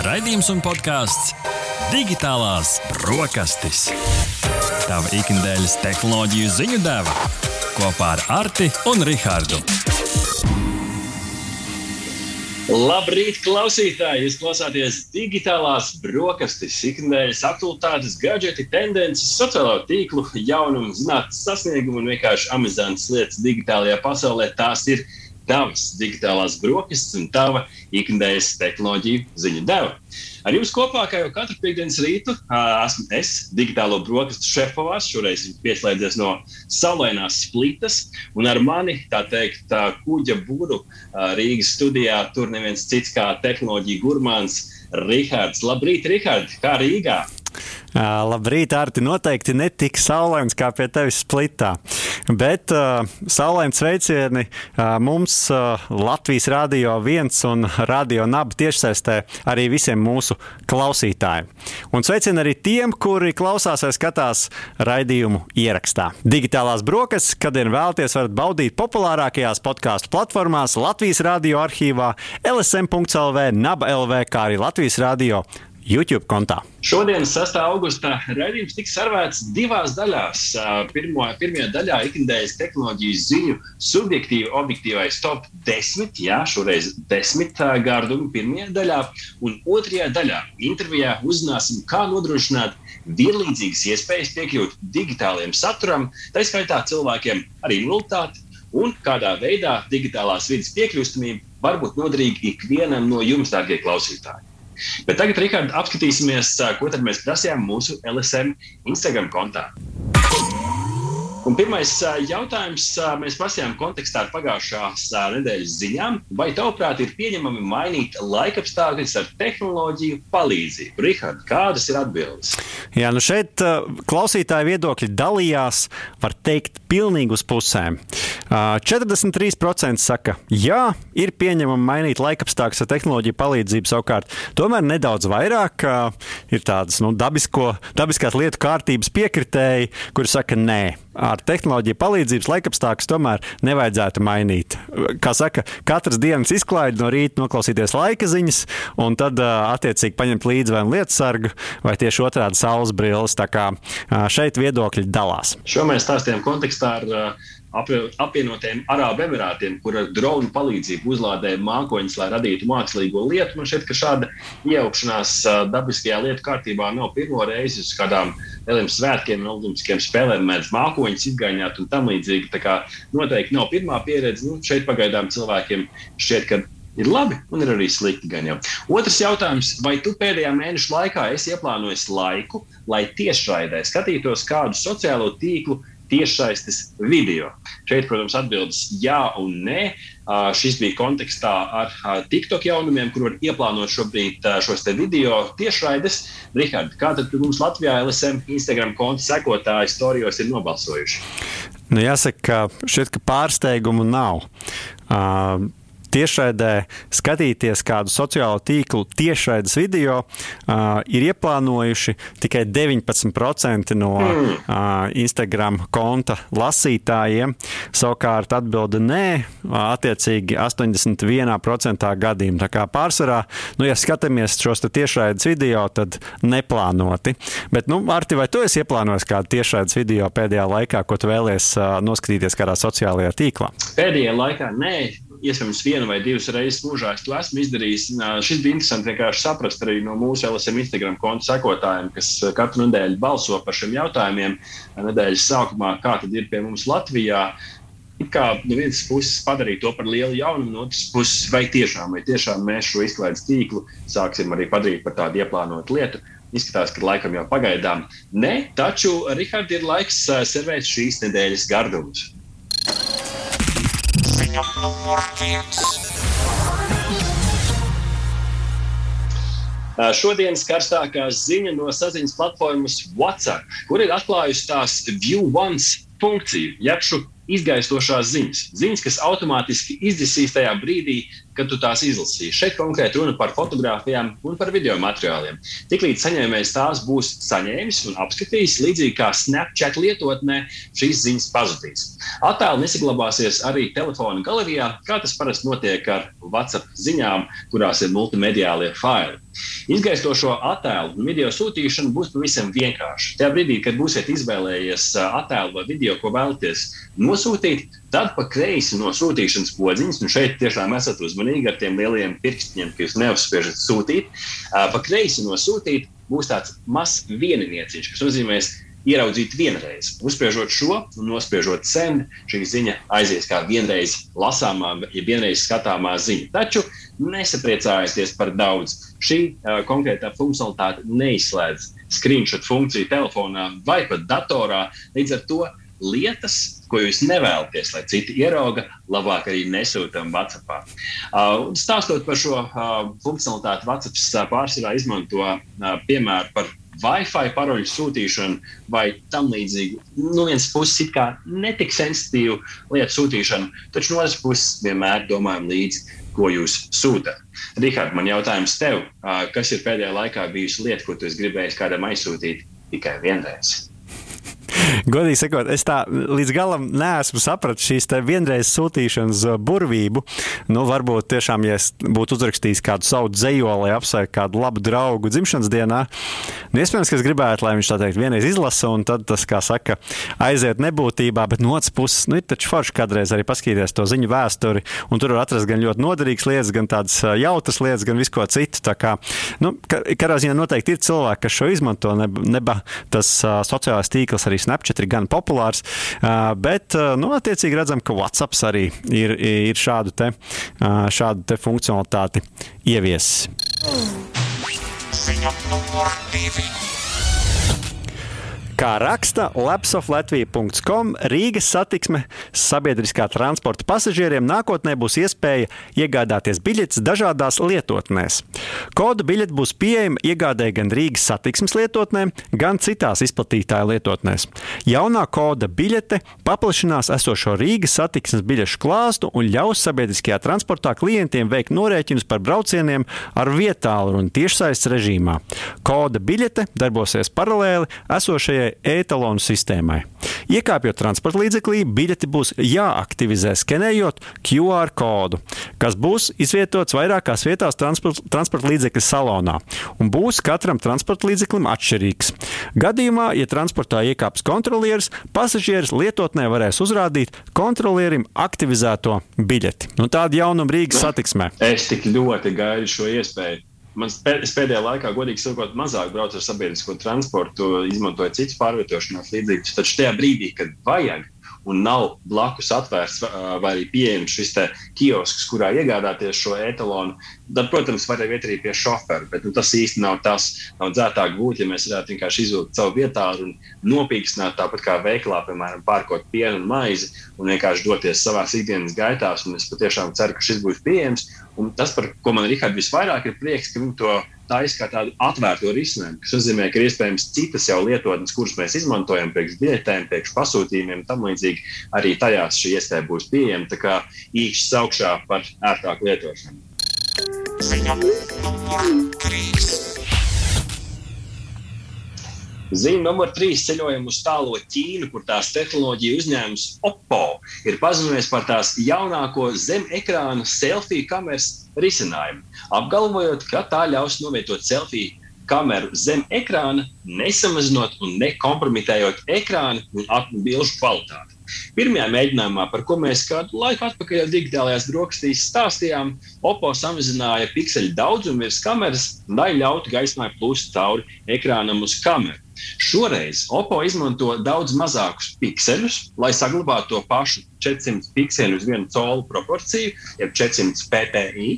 Raidījums un podkāsts Digitālās brokastis. Tava ikdienas tehnoloģiju ziņu deva kopā ar Arti un Rihardu. Labrīt, klausītāji! Jūs klausāties digitālās brokastis, ikdienas aktualitātes, gadgeti, tendences, sociālo tīklu, jaunumu, zinātnīs sasniegumu un vienkārši amizantas lietas digitālajā pasaulē. Tās ir tavas digitālās brokastis un tava ikdienas tehnoloģiju ziņu deva. Ar jums kopā, kā jau katru piekdienas rītu, esmu es, digitālo brokastu šefpavārs. Šoreiz esmu pieslēdzies no saulainās splitas, un ar mani, tā teikt, tā kuģa būru Rīgas studijā tur neviens cits kā tehnoloģija gurmāns Rihards. Labrīt, Rihard! Kā Rīgā? Uh, labrīt, Arti. Noteikti ne tik saulains kā pie tevis splitā. Bet uh, saulains sveicieni uh, mums uh, Latvijas Rādio 1 un Radio Naba tiešsaistē arī visiem mūsu klausītājiem. Un sveicieni arī tiem, kuri klausās vai skatās raidījumu ierakstā. Digitālās brokastis, kad vien vēlaties, varat baudīt populārākajās podkāstu platformās Latvijas Rādio arhīvā, LSM.CLV, Naba LV, kā arī Latvijas Rādio YouTube kontā. Šodien, 6. augustā, raidījums tiks sarvēts divās daļās. Pirmo, pirmajā daļā ikdienas tehnoloģijas ziņu subjektīvi objektīvais top 10, jā, šoreiz 10 gārdumu pirmajā daļā, un otrajā daļā intervijā uzzināsim, kā nodrošināt vienlīdzīgas iespējas piekļūt digitālajiem saturam, tā skaitā cilvēkiem ar invaliditāti, un kādā veidā digitālās vidas piekļūstamība var būt noderīga ikvienam no jums, dārgie klausītāji. Bet tagad, Rikārd, apskatīsimies, ko mēs prasījām mūsu LSM Instagram kontā. Un pirmais jautājums mēs prasījām kontekstā ar pagājušās nedēļas ziņām. Vai tavuprāt ir pieņemami mainīt laikapstākļus ar tehnoloģiju palīdzību? Rihard, kādas ir atbildes? Jā, nu šeit klausītāji viedokļi dalījās, var teikt, pilnīgi uz pusēm. 43% saka, jā, ir pieņemami mainīt laikapstākļus ar tehnoloģiju palīdzību. Savukārt, tomēr nedaudz vairāk ir tādas nu, dabisko, dabiskās lietu kārtības piekritēji, kuri saka, nē ar tehnoloģiju palīdzības laikapstākļus tomēr nevajadzētu mainīt. Kā saka, katras dienas izklaidi no rīta noklausīties laika ziņas, un tad attiecīgi paņemt līdzi vai lietu sargu, vai tieši otrādi saules brilles. Tā kā šeit viedokļi dalās. Šo mēs stāstījām kontekstā ar apvienotajiem Arābu Emirātiem, kur ar dronu palīdzību uzlādēja mākoņus, lai radītu mākslīgo lietu. Man šķiet, ka šāda iejaukšanās dabiskajā lietu kārtībā nav pirmo reizi uz kādām lieliem svētkiem, olimpiskiem spēlēm, mēdz mākoņus izgaņot un tam līdzīgi. Tā kā noteikti nav pirmā pieredze. Nu, šeit pagaidām cilvēkiem šķiet, ka ir labi un ir arī slikti. Jau. Otrs jautājums, vai tu pēdējā mēneša laikā esi ieplānojis laiku, lai tiešraidē skatītos kādu sociālo tīklu tiešsaistes video. Šeit, protams, atbildes jā un nē. Uh, šis bija kontekstā ar uh, TikTok jaunumiem, kur var ieplānot šobrīd uh, šos video tiešraides. Rihard, kā tad mums Latvijā LSM Instagram konta sekotāji storijos ir nobalsojuši? Nu, jāsaka, ka šeit ka pārsteigumu nav. Uh, tiešraidē skatīties kādu sociālo tīklu tiešraides video, uh, ir ieplānojuši tikai 19% no mm. uh, Instagram konta lasītājiem. Savukārt atbilde nē, attiecīgi 81% gadījumā. Tā kā pārsvarā, nu, ja skatāmies šos tiešraides video, tad neplānoti. Bet, nu, Arti, vai tu esi ieplānojis kādu tiešraides video pēdējā laikā, ko tu vēlies uh, noskatīties kādā sociālajā tīklā? Pēdējā laikā nē iespējams vienu vai divas reizes mūžā es to esmu izdarījis. Šis bija interesanti vienkārši saprast arī no mūsu LSM Instagram konta sekotājiem, kas katru nedēļu balso par šiem jautājumiem. Nedēļas sākumā, kā tad ir pie mums Latvijā. Kā no vienas puses padarīt to par lielu jaunumu, no otras puses, vai tiešām, vai tiešām mēs šo izklaides tīklu sāksim arī padarīt par tādu ieplānotu lietu. Izskatās, ka laikam jau pagaidām ne, taču Rihard ir laiks servēt šīs nedēļas gardumus. Viens. Šodienas karstākā ziņa no saziņas platformas WhatsApp, kur ir atklājusi tās View Once funkciju, jeb šo izgaistošās ziņas. Ziņas, kas automātiski izdzisīs tajā brīdī, kad tu tās izlasīsi. Šeit konkrēti runa par fotografijām un par video materiāliem. Tiklīdz saņēmējs tās būs saņēmis un apskatījis, līdzīgi kā Snapchat lietotnē, šīs ziņas pazudīs. Attēli nesaglabāsies arī telefona galerijā, kā tas parasti notiek ar WhatsApp ziņām, kurās ir multimediālie faili. Izgaistošo attēlu un video sūtīšana būs pavisam vienkārša. Tajā brīdī, kad būsiet izvēlējies attēlu vai video, ko vēlaties nosūtīt, tad pa kreisi no sūtīšanas podziņas, un šeit tiešām esat uzmanīgi ar tiem lieliem pirkstiņiem, ka jūs neuzspiežat sūtīt. Pa kreisi no sūtīt būs tāds mazs vieninieciņš, kas nozīmē, ieraudzīt vienreiz. Uzspiežot šo nospiežot send, šī ziņa aizies kā vienreiz lasāmā, ja vienreiz skatāmā ziņa. Taču nesapriecājieties par daudz. Šī uh, konkrētā funkcionalitāte neizslēdz screenshot funkciju telefonā vai pat datorā. Līdz ar to lietas, ko jūs nevēlaties, lai citi ierauga, labāk arī nesūtām WhatsApp. Uh, stāstot par šo uh, funkcionalitāti, WhatsApp uh, pārsvarā izmanto uh, piemēru par Wi-Fi paroļu sūtīšanu vai tam līdzīgu. No nu, vienas puses, it kā netik sensitīvu lietu sūtīšanu, taču no otras puses vienmēr domājam līdzi, ko jūs sūtāt. Rihard, man jautājums tev, kas ir pēdējā laikā bijusi lieta, ko tu gribēji kādam aizsūtīt tikai vienreiz? Godīgi sakot, es tā līdz galam neesmu sapratis šīs vienreizes sūtīšanas uh, burvību. Nu, varbūt tiešām, ja es būtu uzrakstījis kādu savu dzējoli, lai apsveiktu kādu labu draugu dzimšanas dienā, nu, iespējams, ka es gribētu, lai viņš tā teikt, vienreiz izlasa, un tad tas, kā saka, aiziet nebūtībā, bet no otras puses, nu, ir taču forši kādreiz arī paskatīties to ziņu vēsturi, un tur var atrast gan ļoti noderīgas lietas, gan tādas uh, jautras lietas, gan visu ko citu. Tā kā, nu, katrā ziņā noteikti ir cilvēki, kas šo izmanto, neba, neba tas uh, sociālais tīkls arī Snapchat ir gan populārs, bet, nu, attiecīgi redzam, ka WhatsApp arī ir, ir šādu, te, šādu te funkcionalitāti ieviesis. Ziņa numur divi. Kā raksta lapsoflatvija.com, Rīgas satiksme sabiedriskā transporta pasažieriem nākotnē būs iespēja iegādāties biļetes dažādās lietotnēs. Kodu biļete būs pieejama iegādēji gan Rīgas satiksmes lietotnē, gan citās izplatītāju lietotnēs. Jaunā koda biļete paplašinās esošo Rīgas satiksmes biļešu klāstu un ļaus sabiedriskajā transportā klientiem veikt norēķinus par braucieniem ar vietālu un tiešsaistes režīmā. Koda biļete darbosies paralēli esošajai e-talonu sistēmai. Iekāpjot transporta līdzeklī, biļeti būs jāaktivizē skenējot QR kodu, kas būs izvietots vairākās vietās transporta, transporta līdzekļa salonā un būs katram transporta līdzeklim atšķirīgs. Gadījumā, ja transportā iekāps kontrolieris, pasažieris lietotnē varēs uzrādīt kontrolierim aktivizēto biļeti. Nu, tāda jaunuma Rīgas satiksmē. Es tik ļoti gaidu šo iespēju. Man pēdējā laikā, godīgi sakot, mazāk braucu ar sabiedrisko transportu, izmantoju citus pārvietošanās līdzekļus. Taču tajā brīdī, kad vajag, un nav blakus atvērts vai arī pieejams šis kiosks, kurā iegādāties šo etalonu, tad, protams, var iet arī pie šofera. Bet nu, tas īsti nav tas, nav dzētāk būt, ja mēs varētu vienkārši izvilkt savu vietā un nopīkstināt tāpat kā veikalā, piemēram, pārkot pienu un maizi un vienkārši doties savā ikdienas gaitās. Es patiešām ceru, ka šis būs pieejams. Un tas, par ko man Rihards visvairāk ir prieks, ka viņi to taisa kā tādu atvērtu risinājumu, kas nozīmē, ka ir iespējams citas jau lietotnes, kuras mēs izmantojam priekš biļetēm, priekš pasūtījumiem, tam līdzīgi arī tajās šī iespēja būs pieejama. Tā kā īkšķis augšā par ērtāku lietošanu. Ziņa numur 3. Ziņa numur trīs ceļojam uz tālo Ķīnu, kur tās tehnoloģija uzņēmums Oppo ir paziņojis par tās jaunāko zem ekrāna selfiju kameras risinājumu, apgalvojot, ka tā ļaus novietot selfiju kameru zem ekrāna, nesamazinot un nekompromitējot ekrānu un bilžu kvalitāti. Pirmajā mēģinājumā, par ko mēs kādu laiku atpakaļ digitālajās brokastīs stāstījām, Oppo samazināja pikseļu daudzumu virs kameras, lai ļautu gaismai plūst cauri ekrānam uz kameru. Šoreiz Oppo izmanto daudz mazākus pikseļus, lai saglabātu to pašu 400 pikseli uz vienu colu proporciju, jeb 400 ppi.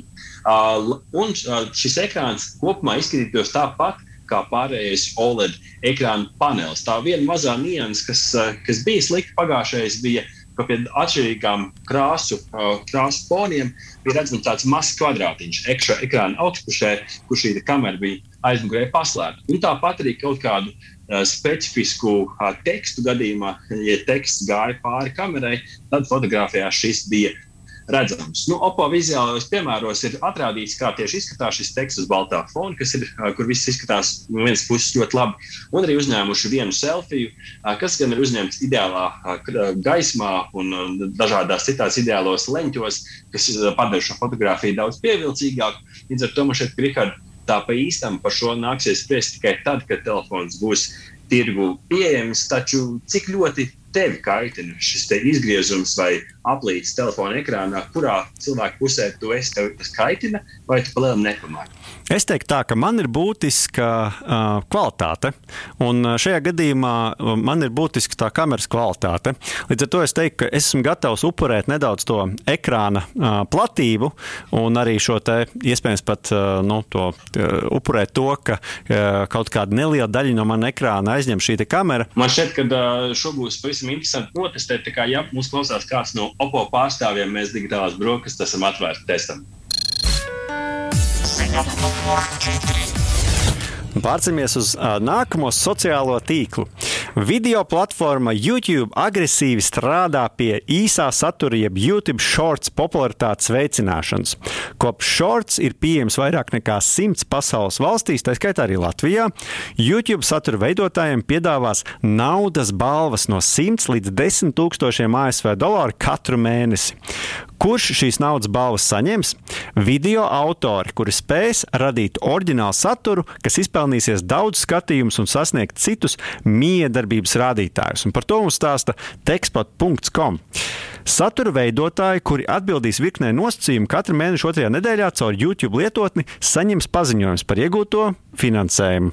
Uh, un šis ekrāns kopumā izskatītos tāpat kā pārējais OLED ekrāna panelis. Tā viena mazā nianses, kas, kas bija slikta pagājušajā, bija ka pie atšķirīgām krāsu, uh, krāsu foniem bija redzams tāds mazs kvadrātiņš ekšā ekrāna augšpusē, kur šī kamera bija aizmugurē paslēpta. Un tāpat arī kaut kādu uh, specifisku uh, tekstu gadījumā, ja teksts gāja pāri kamerai, tad fotografijā šis bija redzams. Nu, Oppo vizuālajos piemēros ir atrādīts, kā tieši izskatās šis teksts uz baltā fona, kas ir, kur viss izskatās no vienas puses ļoti labi, un arī uzņēmuši vienu selfiju, kas gan ir uzņemts ideālā gaismā un dažādās citās ideālos leņķos, kas padara šo fotografiju daudz pievilcīgāku. Līdz ar to man šeit, Rihard, tā pa īstam par šo nāksies spriest tikai tad, kad telefons būs tirgu pieejams. Taču cik ļoti tevi kaitina šis te izgriezums vai aplīts telefona ekrānā, kurā cilvēka pusē tu esi, tev tas kaitina, vai tu palielam nepamāki? Es teiktu, tā, ka man ir būtiska uh, kvalitāte, un šajā gadījumā man ir būtiska tā kameras kvalitāte. Līdz ar to es teiktu, ka esmu gatavs upurēt nedaudz to ekrāna uh, platību, un arī šo te iespējams pat uh, nu, to, uh, upurēt to, ka uh, kaut kāda neliela daļa no mana ekrāna aizņem šī kamera. Man šķiet, ka uh, šo būs pavisam interesanti notestēt. Kā, ja mums klausās kāds no OPO pārstāvjiem, mēs digitālās brokastis esam atvērti testam. Pārcēlamies uz uh, nākamo sociālo tīklu. Video platforma YouTube agresīvi strādā pie īsā satura, jeb YouTube shorts popularitātes veicināšanas. Kopš shorts ir pieejams vairāk nekā simts pasaules valstīs, tā skaitā arī Latvijā, YouTube satura veidotājiem piedāvās naudas balvas no 100 līdz 10 tūkstošiem ASV dolāru katru mēnesi. Kurš šīs naudas balvas saņems? Video autori, kuri spēs radīt oriģinālu saturu, kas izpelnīsies daudz skatījumus un sasniegt citus miedarbības rādītājus. Un par to mums stāsta tekstpat.com. Satura veidotāji, kuri atbildīs virknē nosacījumu katru mēnešu otrajā nedēļā caur YouTube lietotni, saņems paziņojumus par iegūto finansējumu.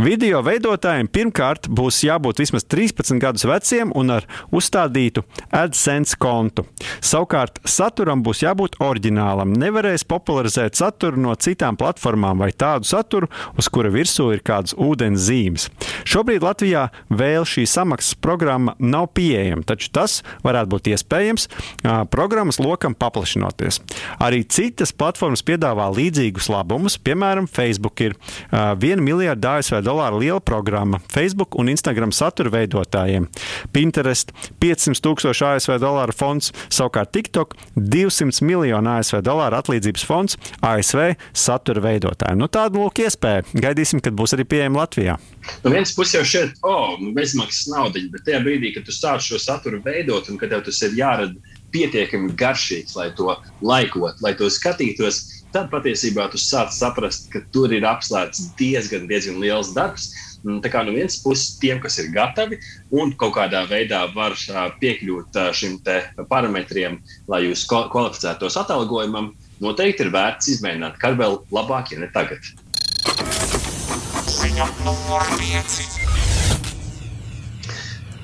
Video veidotājiem pirmkārt būs jābūt vismaz 13 gadus veciem un ar uzstādītu AdSense kontu. Savukārt saturam būs jābūt oriģinālam. Nevarēs popularizēt saturu no citām platformām vai tādu saturu, uz kura virsū ir kādas ūdens zīmes. Šobrīd Latvijā vēl šī samaksas programma nav pieejama, taču tas varētu būt iespējams iespējams programmas lokam paplašinoties. Arī citas platformas piedāvā līdzīgus labumus. Piemēram, Facebook ir 1 miljardu ASV dolāru liela programma Facebook un Instagram satura veidotājiem. Pinterest 500 tūkstoši ASV dolāru fonds, savukārt TikTok 200 miljonu ASV dolāru atlīdzības fonds ASV satura veidotājiem. Nu, tāda lūk iespēja. Gaidīsim, kad būs arī pieejama Latvijā. No vienas puses jau šeit, oh, bezmaksas nauda, bet tajā brīdī, kad tu sāc šo saturu veidot un kad tev tas ir jārada pietiekami garšīgs, lai to laikot, lai to skatītos, tad patiesībā tu sāc saprast, ka tur ir apslēpts diezgan, diezgan liels darbs. Tā kā no vienas puses, tiem, kas ir gatavi un kaut kādā veidā var piekļūt šim parametriem, lai jūs kvalificētos atalgojumam, noteikti ir vērts izmēģināt, kā vēl labāk, ja ne tagad. Ziņa numur 5.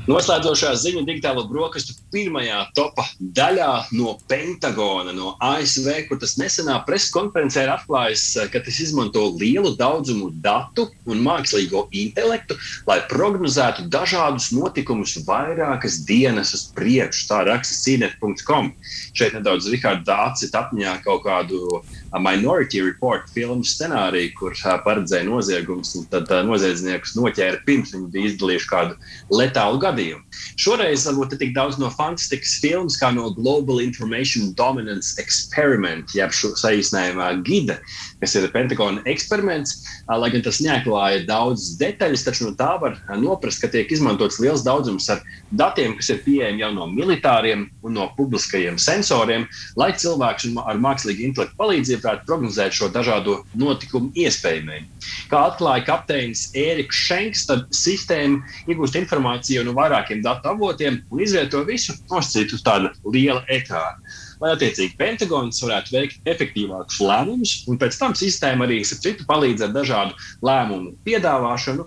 Noslēdzošā ziņa digitālo brokastu pirmajā topa daļā no Pentagona, no ASV, kur tas nesenā preses konferencē ir atklājis, ka tas izmanto lielu daudzumu datu un mākslīgo intelektu, lai prognozētu dažādus notikumus vairākas dienas uz priekšu. Tā raksta cīnet.com. Šeit nedaudz Rihards Dārcis atmiņā kaut kādu Minority Report filmu scenāriju, kur paredzēja noziegums, un tad noziedzniekus noķēra pirms viņi izdalījuši kādu letālu gadījumu. Šoreiz varbūt tik daudz no fantastikas filmas kā no Global Information Dominance Experiment, jeb šo saīsinājumā GIDA, kas ir Pentagona eksperiments. Lai gan tas neatklāja daudzas detaļas, taču no tā var noprast, ka tiek izmantots liels daudzums ar datiem, kas ir pieejami jau no militāriem un no publiskajiem sensoriem, lai cilvēks ar mākslīgu intelektu palīdzību varētu prognozēt šo dažādo notikumu iespējamību. Kā atklāja kapteinis Ēriks Šenks, tad sistēma iegūst informāciju no vairākiem datu avotiem un izvieto visu nosacīt uz tāda liela ekrāna lai attiecīgi Pentagons varētu veikt efektīvākus lēmumus, un pēc tam sistēma arī citu palīdz ar dažādu lēmumu piedāvāšanu,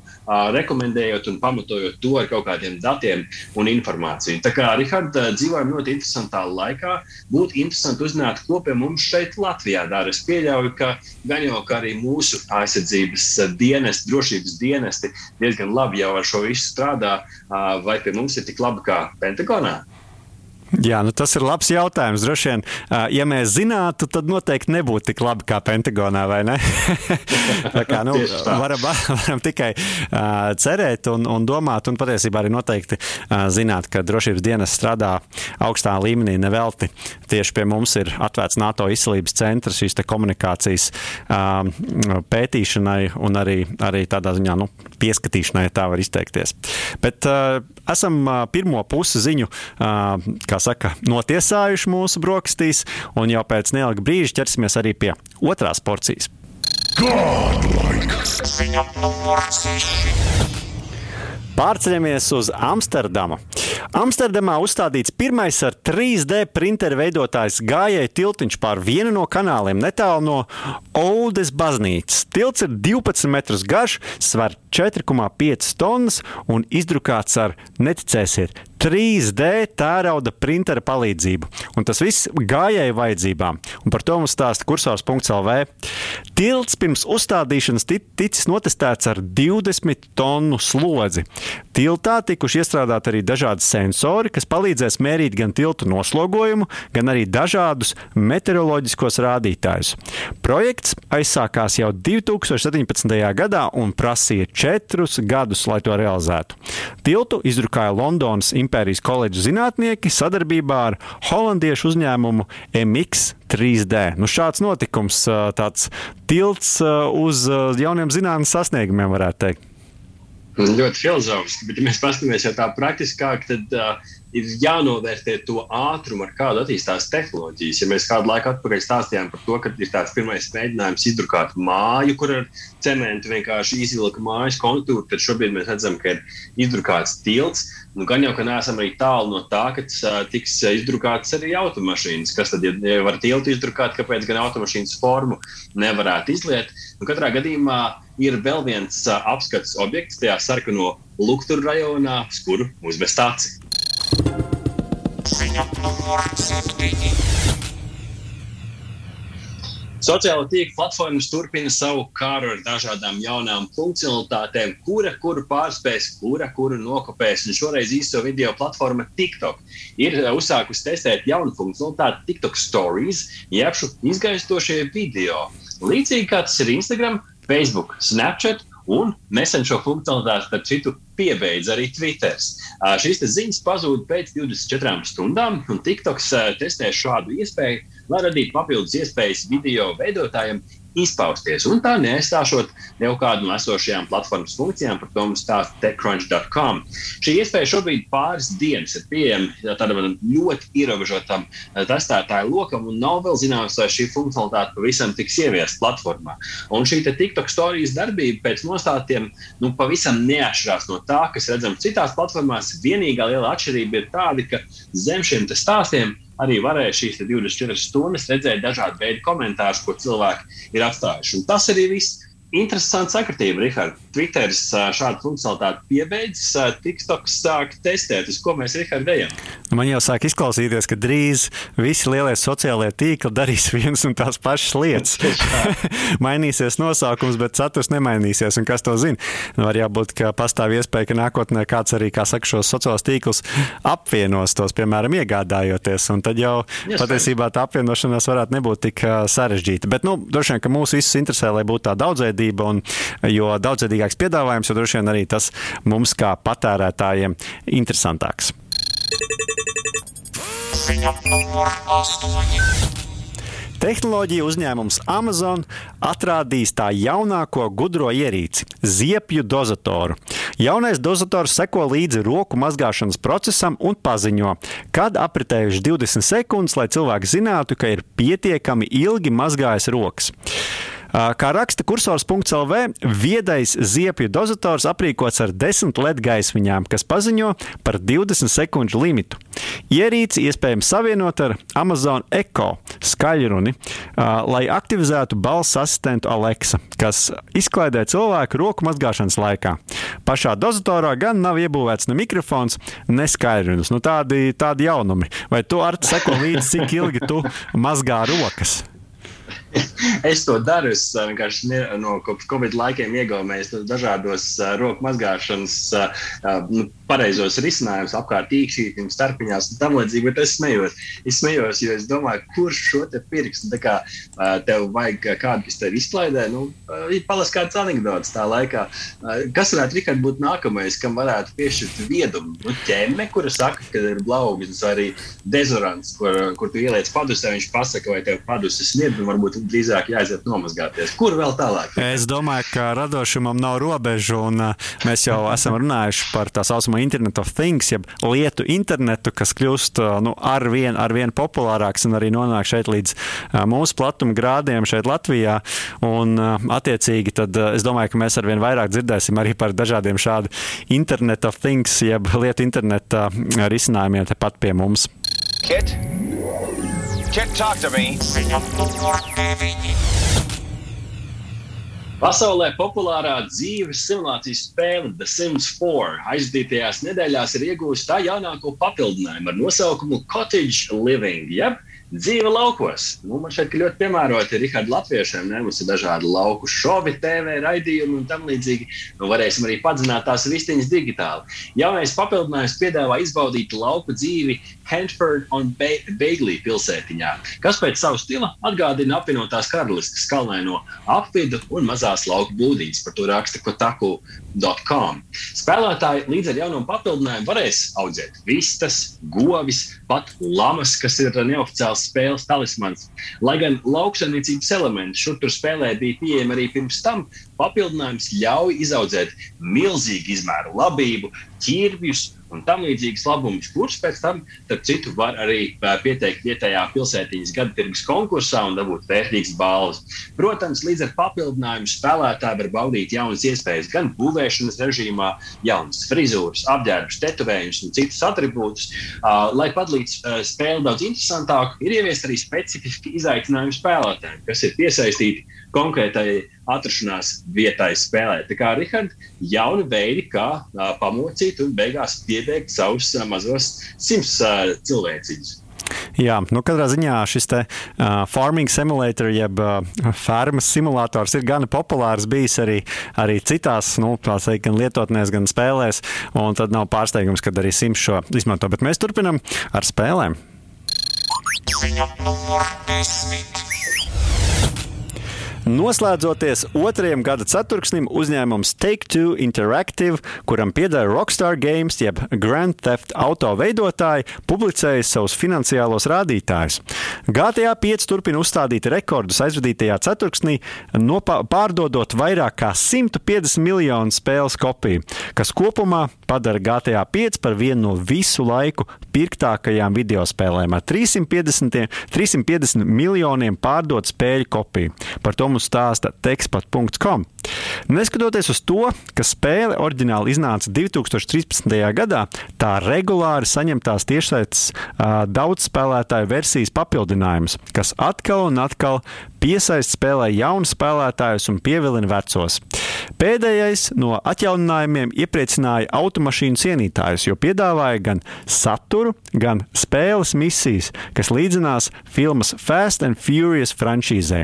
rekomendējot un pamatojot to ar kaut kādiem datiem un informāciju. Tā kā Rihards dzīvojam ļoti interesantā laikā, būtu interesanti uzzināt, ko pie mums šeit Latvijā dara. Es pieļauju, ka gan jau ka arī mūsu aizsardzības dienesti, drošības dienesti diezgan labi jau ar šo visu strādā, vai pie mums ir tik labi kā Pentagonā? Jā, nu tas ir labs jautājums. Droši vien, ja mēs zinātu, tad noteikti nebūtu tik labi kā Pentagonā, vai ne? tā kā, nu, varam, varam tikai uh, cerēt un, un domāt, un patiesībā arī noteikti uh, zināt, ka drošības dienas strādā augstā līmenī nevelti tieši pie mums ir atvērts NATO izcelības centrs šīs komunikācijas um, pētīšanai un arī, arī tādā ziņā nu, pieskatīšanai, tā var izteikties. Bet uh, esam uh, pirmo pusi ziņu, uh, kā saka, notiesājuši mūsu brokastīs, un jau pēc neilga brīža ķersimies arī pie otrās porcijas. Godlike! Pārceļamies uz Amsterdamu. Amsterdamā uzstādīts pirmais ar 3D printeru veidotājs gājēju tiltiņš pār vienu no kanāliem netālu no Oldes baznīcas. Tilts ir 12 metrus garš, sver 4,5 tonnas un izdrukāts ar, neticēsiet, 3D tērauda printera palīdzību. Un tas viss gājēju vajadzībām. Un par to mums stāsta kursors.lv. Tilts pirms uzstādīšanas ticis notestēts ar 20 tonu slodzi. Tiltā tikuši iestrādāti arī dažādi sensori, kas palīdzēs mērīt gan tiltu noslogojumu, gan arī dažādus meteoroloģiskos rādītājus. Projekts aizsākās jau 2017. gadā un prasīja četrus gadus, lai to realizētu. Tiltu izdrukāja Londonas impērijas impērijas koledžas zinātnieki sadarbībā ar holandiešu uzņēmumu MX3D. Nu, šāds notikums, tāds tilts uz jauniem zinātnīs sasniegumiem, varētu teikt. Ļoti filozofiski, bet, ja mēs paskatāmies jau tā praktiskāk, tad uh, ir jānovērtē to ātrumu, ar kādu attīstās tehnoloģijas. Ja mēs kādu laiku atpakaļ stāstījām par to, ka ir tāds pirmais mēģinājums izdrukāt māju, kur ar cementu vienkārši izvilka mājas kontūru, tad šobrīd mēs redzam, ka ir izdrukāts tilts. Nu, gan jau, ka neesam arī tālu no tā, ka uh, tiks izdrukāts arī automašīnas. Kas tad, ja var tiltu izdrukāt, kāpēc gan automašīnas formu nevarētu izliet? Nu, katrā gadījumā ir vēl viens uh, apskats objekts tajā sarkano Luktura rajonā, uz kuru uzvest aci. Ziņa numur 7. Sociālo tīklu platformas turpina savu kāru ar dažādām jaunām funkcionalitātēm, kura kuru pārspēs, kura kuru nokopēs. Un šoreiz īso video platforma TikTok ir uh, uzsākusi testēt jaunu funkcionalitāti TikTok Stories, jeb šo izgaistošie video. Līdzīgi kā tas ir Instagram, Facebook, Snapchat Un nesen šo funkcionalitāti, starp citu, piebeidz arī Twitter. Šīs ziņas pazūd pēc 24 stundām, un TikToks testē šādu iespēju, lai radītu papildus iespējas video veidotājiem izpausties. Un tā neaizstāšot jau kādu no esošajām platformas funkcijām, par to mums stāsta techcrunch.com. Šī iespēja šobrīd pāris dienas ir pieejama tādam ļoti ierobežotam eh, testētāju lokam, un nav vēl zināms, vai šī funkcionalitāte pavisam tiks ieviesta platformā. Un šī TikTok stāstījuma darbība pēc nostāstiem nu, pavisam neatšķirās no tā, kas redzams citās platformās. Vienīgā liela atšķirība ir tāda, ka zem šiem stāstiem arī varēja šīs 24 stundas redzēt dažādu veidu komentārus, ko cilvēki ir atstājuši. Un tas arī viss. Interesanti sakritība, Rihard. Twitteris šādu funkcionalitāti piebeidzis, TikToks sāk testēt, uz ko mēs, Rihard, ejam. Man jau sāk izklausīties, ka drīz visi lielie sociālie tīkli darīs vienas un tās pašas lietas. Mainīsies nosaukums, bet saturs nemainīsies. Un kas to zina? Nu, var jābūt, ka pastāv iespēja, ka nākotnē kāds arī, kā saka, šos sociālos tīklus apvienos tos, piemēram, iegādājoties. Un tad jau Iespēj. patiesībā tā apvienošanās varētu nebūt tik sarežģīta. Bet, nu, droši vien, ka mūs visus interesē, lai būtu tā daudzveidība daudzveidība, un, jo daudzveidīgāks piedāvājums, jo droši vien arī tas mums kā patērētājiem interesantāks. Ziņa numur 8. Tehnoloģija uzņēmums Amazon atrādīs tā jaunāko gudro ierīci - ziepju dozatoru. Jaunais dozators seko līdzi roku mazgāšanas procesam un paziņo, kad apritējuši 20 sekundes, lai cilvēks zinātu, ka ir pietiekami ilgi mazgājis rokas. Kā raksta kursors.lv, viedais ziepju dozators aprīkots ar 10 LED gaismiņām, kas paziņo par 20 sekundžu limitu. Ierīci iespējams savienot ar Amazon Echo skaļruni, lai aktivizētu balss asistentu Alexa, kas izklaidē cilvēku roku mazgāšanas laikā. Pašā dozatorā gan nav iebūvēts ne mikrofons, ne skaļrunis. Nu, tādi, tādi jaunumi. Vai tu ar seko līdzi, cik ilgi tu mazgā rokas? es to daru. Es vienkārši no Covid laikiem iegaumējos dažādos roku mazgāšanas nu, pareizos risinājumus apkārt īkšķītiem, starpiņās un tam līdzīgi. Bet es smējos, es smējos, jo es domāju, kurš šo te pirkstu, tā kā tev vajag kādu, kas tev izklaidē, nu, palas kāds anekdots tā laikā. Kas varētu, Rikard, būt nākamais, kam varētu piešķirt viedumu? Nu, ķemme, kura saka, ka ir blaugis, vai arī dezorants, kur, kur tu ieliec padusē, viņš pasaka, vai tev paduses sniedz, un varbūt drīzāk jāaiziet nomazgāties. Kur vēl tālāk? Es domāju, ka radošumam nav robežu, un uh, mēs jau esam runājuši par tā saucamo Internet of Things, jeb lietu internetu, kas kļūst uh, nu, ar vien, ar vien populārāks un arī nonāk šeit līdz uh, mūsu platuma grādiem šeit Latvijā. Un, attiecīgi, tad es domāju, ka mēs ar vien vairāk dzirdēsim arī par dažādiem šādu Internet of Things, jeb lietu interneta risinājumiem tepat pie mums. Kit? Kit, talk to me. Pasaulē populārā dzīves simulācijas spēle The Sims 4 aizdītajās nedēļās ir iegūsta tā jaunāko papildinājumu ar nosaukumu Cottage Living. Jeb Dzīve laukos. Nu, man šeit ļoti piemēroti ir Rīgārda Latviešiem. Ne? Mums ir dažādi lauku šovi, TV raidījumi un tam līdzīgi. Nu, varēsim arī padzināt tās vistiņas digitāli. Jaunais papildinājums piedāvā izbaudīt lauku dzīvi Hanford un Beiglī pilsētiņā, kas pēc savu stila atgādina apvienotās karalistes kalnaino apvidu un mazās lauku būdītes. Par to raksta Kotaku.com. Spēlētāji līdz ar jauno papildinājumu varēs audzēt vistas, govis, pat lamas, kas ir neoficiāls tās spēles talismans. Lai gan lauksaimniecības elementi šur tur spēlē bija pieejami arī pirms tam, papildinājums ļauj izaudzēt milzīgu izmēru labību, ķirbjus un tam līdzīgas labumus, kurus pēc tam, starp citu, var arī pieteikt vietējā pilsētiņas gada tirgus konkursā un dabūt vērtīgas balvas. Protams, līdz ar papildinājumu spēlētāji var baudīt jaunas iespējas gan būvēšanas režīmā, jaunas frizūras, apģērbus, tetovējumus un citus attribūtus. Uh, lai padarītu uh, spēli daudz interesantāku, ir ieviest arī specifiski izaicinājumi spēlētājiem, kas ir piesaistīti konkrētai atrašanās vietai spēlēt. Tā kā Rihards, jauni veidi, kā uh, pamocīt un beigās piebeigt savus uh, mazos simts uh, cilvēciņus. Jā, nu katrā ziņā šis te uh, farming simulator, jeb uh, fermas simulators ir gana populārs bijis arī, arī citās, nu, tā teikt, gan lietotnēs, gan spēlēs, un tad nav pārsteigums, kad arī Sims šo izmanto. Bet mēs turpinam ar spēlēm. Ziņa numur desmit. Noslēdzoties otrajam gada ceturksnim, uzņēmums Take-Two Interactive, kuram pieder Rockstar Games, jeb Grand Theft Auto veidotāji, publicēja savus finansiālos rādītājus. GTA 5 turpina uzstādīt rekordus aizvadītajā ceturksnī, pārdodot vairāk kā 150 miljonu spēles kopiju, kas kopumā padara GTA 5 par vienu no visu laiku pirktākajām video spēlēm ar 350, 350 miljoniem pārdot spēļu kopiju. Par to mums stāsta tekstpat.com. Neskatoties uz to, ka spēle oriģināli iznāca 2013. gadā, tā regulāri saņem tās tiešsaites uh, daudz spēlētāju versijas papildinājumus, kas atkal un atkal piesaista spēlē jaunus spēlētājus un pievilina vecos. Pēdējais no atjauninājumiem iepriecināja automašīnu cienītājus, jo piedāvāja gan saturu, gan spēles misijas, kas līdzinās filmas Fast and Furious franšīzē.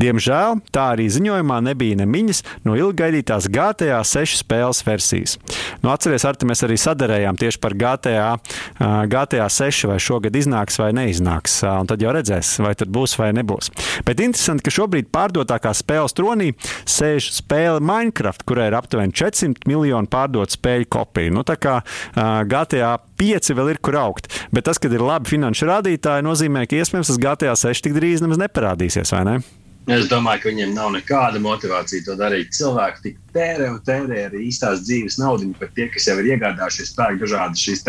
Diemžēl tā arī ziņojumā nebija nemiņas no ilgaidītās GTA 6 spēles versijas. Nu, atcerieties, Arti, mēs arī sadarējām tieši par GTA, GTA 6, vai šogad iznāks vai neiznāks. Un tad jau redzēs, vai tad būs vai nebūs. Bet interesanti, ka šobrīd pārdotākā spēles tronī sēž spēle Minecraft, kurai ir aptuveni 400 miljonu pārdotu spēļu kopiju. Nu, tā kā uh, GTA 5 vēl ir kur augt. Bet tas, ka ir labi finanšu rādītāji, nozīmē, ka iespējams tas GTA 6 tik drīz nemaz neparādīsies, vai ne? Es domāju, ka viņiem nav nekāda motivācija to darīt. Cilvēki tik tērē un tērē arī īstās dzīves naudu, pat tie, kas jau ir iegādājušies pērk dažādas šīs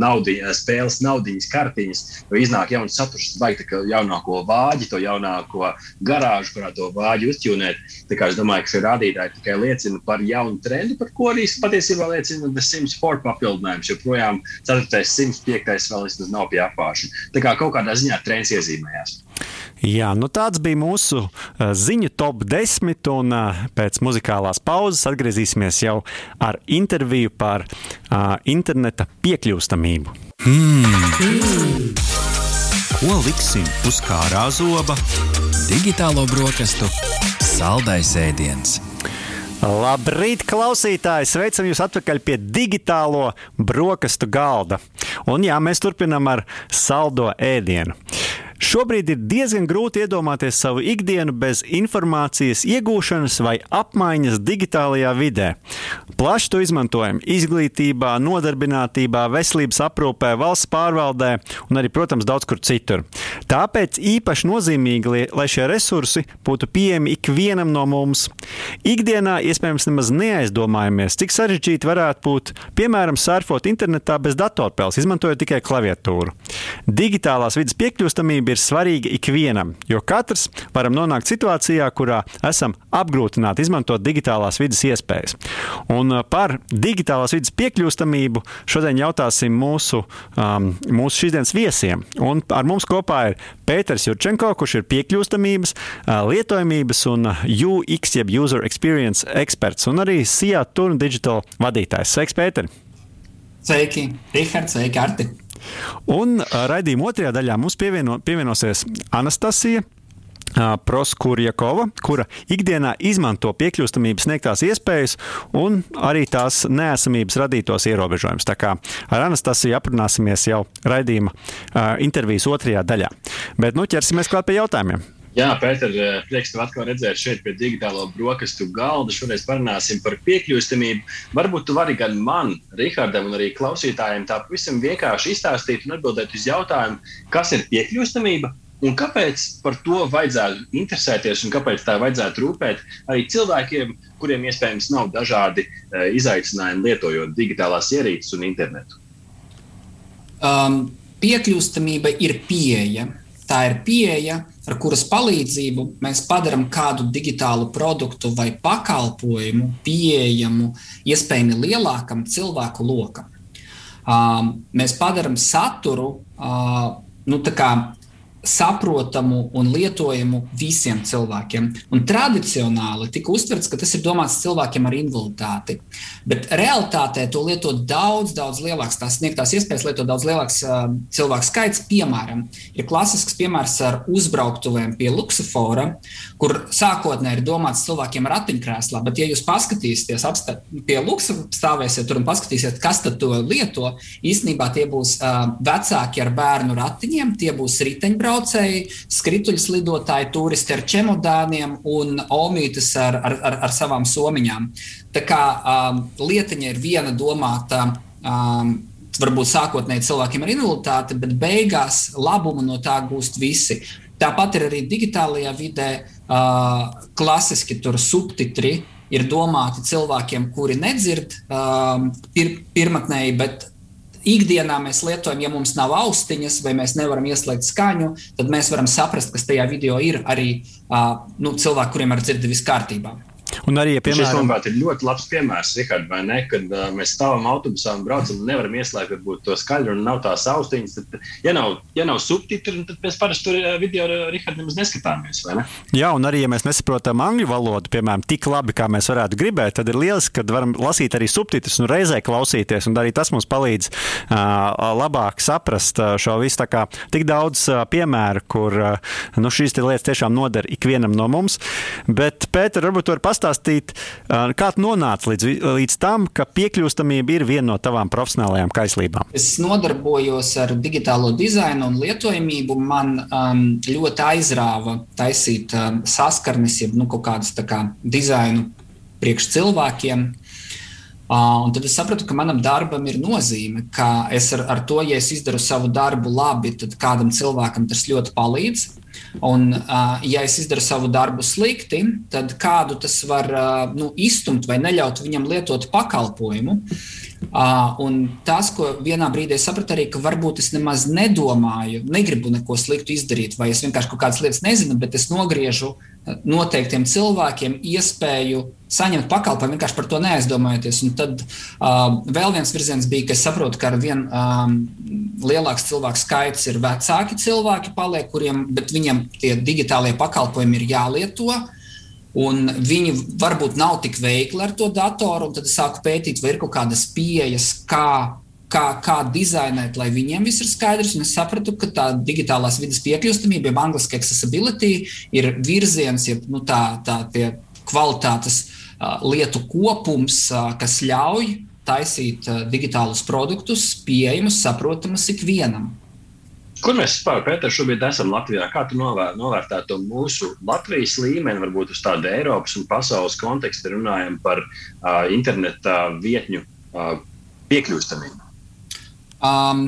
naudi, spēles, naudiņas, kartiņas, jo iznāk jauns saturs, vajag tā jaunāko vāģi, to jaunāko garāžu, kurā to vāģi uzķūnēt. Tā kā es domāju, ka šie rādītāji tikai liecina par jaunu trendu, par ko arī patiesībā liecina The Sims 4 papildinājums, jo projām 4. 105. vēl vismaz nav pie apāšana. Tā kā kaut kādā ziņā trends iezīmējās. Jā, nu tāds bija mūsu uh, ziņu top 10, un uh, pēc muzikālās pauzes atgriezīsimies jau ar interviju par uh, interneta piekļūstamību. Hmm. Hmm. Ko liksim uz kārā zoba? digitālo brokastu saldais ēdiens. Labrīt, klausītāji! Sveicam jūs atpakaļ pie digitālo brokastu galda. Un jā, mēs turpinām ar saldo ēdienu. Šobrīd ir diezgan grūti iedomāties savu ikdienu bez informācijas iegūšanas vai apmaiņas digitālajā vidē. Plaši to izmantojam izglītībā, nodarbinātībā, veselības aprūpē, valsts pārvaldē un arī, protams, daudz kur citur. Tāpēc īpaši nozīmīgi, lai šie resursi būtu pieejami ikvienam no mums. Ikdienā iespējams nemaz neaizdomājamies, cik sarežģīti varētu būt, piemēram, surfot internetā bez datorpēles, izmantojot tikai klaviatūru. Digitālās vidas piekļūstamība ir svarīga ikvienam, jo katrs varam nonākt situācijā, kurā esam apgrūtināti izmantot digitālās vidas iespējas. Un uh, par digitālās vidas piekļūstamību šodien jautāsim mūsu, um, mūsu šīsdienas viesiem. Un ar mums kopā ir Pēters Jurčenko, kurš ir piekļūstamības, uh, lietojamības un UX, jeb User Experience eksperts, un arī SIA Turn Digital vadītājs. Sveiks, Pēter! Sveiki, Rihards, sveiki, Arti! Un raidījuma otrajā daļā mums pievieno, pievienosies Anastasija. Proskurjakova, kura ikdienā izmanto piekļūstamības sniegtās iespējas un arī tās neesamības radītos ierobežojumus. Tā kā ar Anastasiju aprunāsimies jau raidījuma intervijas otrajā daļā. Bet nu ķersimies klāt pie jautājumiem. Jā, Pēter, eh, prieks tev atkal redzēt šeit pie digitālo brokastu galda. Šoreiz parunāsim par piekļūstamību. Varbūt tu vari gan man, Rihardam, un arī klausītājiem tā pavisam vienkārši izstāstīt un atbildēt uz jautājumu, kas ir piekļūstamība un kāpēc par to vajadzētu interesēties un kāpēc tā vajadzētu rūpēt arī cilvēkiem, kuriem iespējams nav dažādi uh, izaicinājumi lietojot digitālās ierīces un internetu. Um, piekļūstamība ir pieeja Tā ir pieeja, ar kuras palīdzību mēs padarām kādu digitālu produktu vai pakalpojumu pieejamu iespējami lielākam cilvēku lokam. Uh, mēs padarām saturu uh, nu, saprotamu un lietojamu visiem cilvēkiem. Un tradicionāli tika uztverts, ka tas ir domāts cilvēkiem ar invaliditāti. Bet realitātē to lieto daudz, daudz lielāks, tās sniegtās iespējas lietot daudz lielāks uh, cilvēku skaits. Piemēram, ir klasisks piemērs ar uzbrauktuvēm pie Luksafora, kur sākotnēji ir domāts cilvēkiem ratiņkrēslā, bet, ja jūs paskatīsieties apstā, pie Luksafora, stāvēsiet tur un paskatīsiet, kas to lieto, īstenībā tie būs uh, vecāki ar bērnu ratiņiem, tie būs riteņbraucēji braucēji, skrituļslidotāji, turisti ar čemodāniem un omītes ar, ar, ar, ar savām somiņām. Tā kā um, lietiņa ir viena domāta. Um, Varbūt sākotnēji cilvēkiem ar invaliditāti, bet beigās labumu no tā gūst visi. Tāpat ir arī digitālajā vidē uh, klasiski tur subtitri ir domāti cilvēkiem, kuri nedzird uh, pir, pirmotnēji, bet ikdienā mēs lietojam, ja mums nav austiņas vai mēs nevaram ieslēgt skaņu, tad mēs varam saprast, kas tajā video ir arī uh, nu, cilvēki, kuriem ar dzirdi viss kārtībā. Un arī, ja, piemēram, šis, manuprāt, ir ļoti labs piemērs, Rihard, vai ne? Kad uh, mēs stāvam autobusā un braucam, un nevaram ieslēgt varbūt, to skaļru, un nav tās austiņas. Tad, ja nav, ja nav subtitri, tad mēs parasti tur video ar Rihardu nemaz neskatāmies. Ne? Jā, un arī, ja mēs nesaprotam angļu valodu, piemēram, tik labi, kā mēs varētu gribēt, tad ir lieliski, ka varam lasīt arī subtitrus un reizē klausīties, un arī tas mums palīdz uh, labāk saprast uh, šo visu. Tā kā tik daudz uh, piemēru, kur uh, nu, šīs lietas tiešām noder ikvienam no mums. Bet, Pēter, varbūt tu vari pastāstīt, pastāstīt, kā tu nonāci līdz, līdz tam, ka piekļūstamība ir viena no tavām profesionālajām kaislībām? Es nodarbojos ar digitālo dizainu un lietojamību. Man um, ļoti aizrāva taisīt um, saskarnes, jeb nu, kaut kādas kā, dizainu priekš cilvēkiem. Un tad es sapratu, ka manam darbam ir nozīme, ka es ar, ar to, ja es izdaru savu darbu labi, tad kādam cilvēkam tas ļoti palīdz. Un, ja es izdaru savu darbu slikti, tad kādu tas var nu, izstumt vai neļaut viņam lietot pakalpojumu. Uh, un tas, ko vienā brīdī sapratu, arī, ka varbūt es nemaz nedomāju, negribu neko sliktu izdarīt, vai es vienkārši kaut kādas lietas nezinu, bet es nogriežu uh, noteiktiem cilvēkiem iespēju saņemt pakalpojumu, vienkārši par to neaizdomājoties. Un tad uh, vēl viens virziens bija, ka es saprotu, ka ar vien um, lielāks cilvēku skaits ir vecāki cilvēki, paliek, kuriem, bet viņiem tie digitālie pakalpojumi ir jālieto. Un viņi varbūt nav tik veikli ar to datoru, un tad es sāku pētīt, vai ir kaut kādas pieejas, kā kā, kā dizainēt, lai viņiem viss ir skaidrs. Es sapratu, ka tā digitālās vidas piekļūstamība, jeb angļuiski accessibility, ir virziens, jeb nu, tā, tā kvalitātes uh, lietu kopums, uh, kas ļauj taisīt uh, digitālus produktus, pieejamus, saprotamus ikvienam. Kur mēs vispār, Pēter, šobrīd esam Latvijā? Kā tu novēr, novērtētu mūsu Latvijas līmeni, varbūt uz tādu Eiropas un pasaules kontekstu runājam par uh, interneta vietņu uh, piekļūstamību? Um,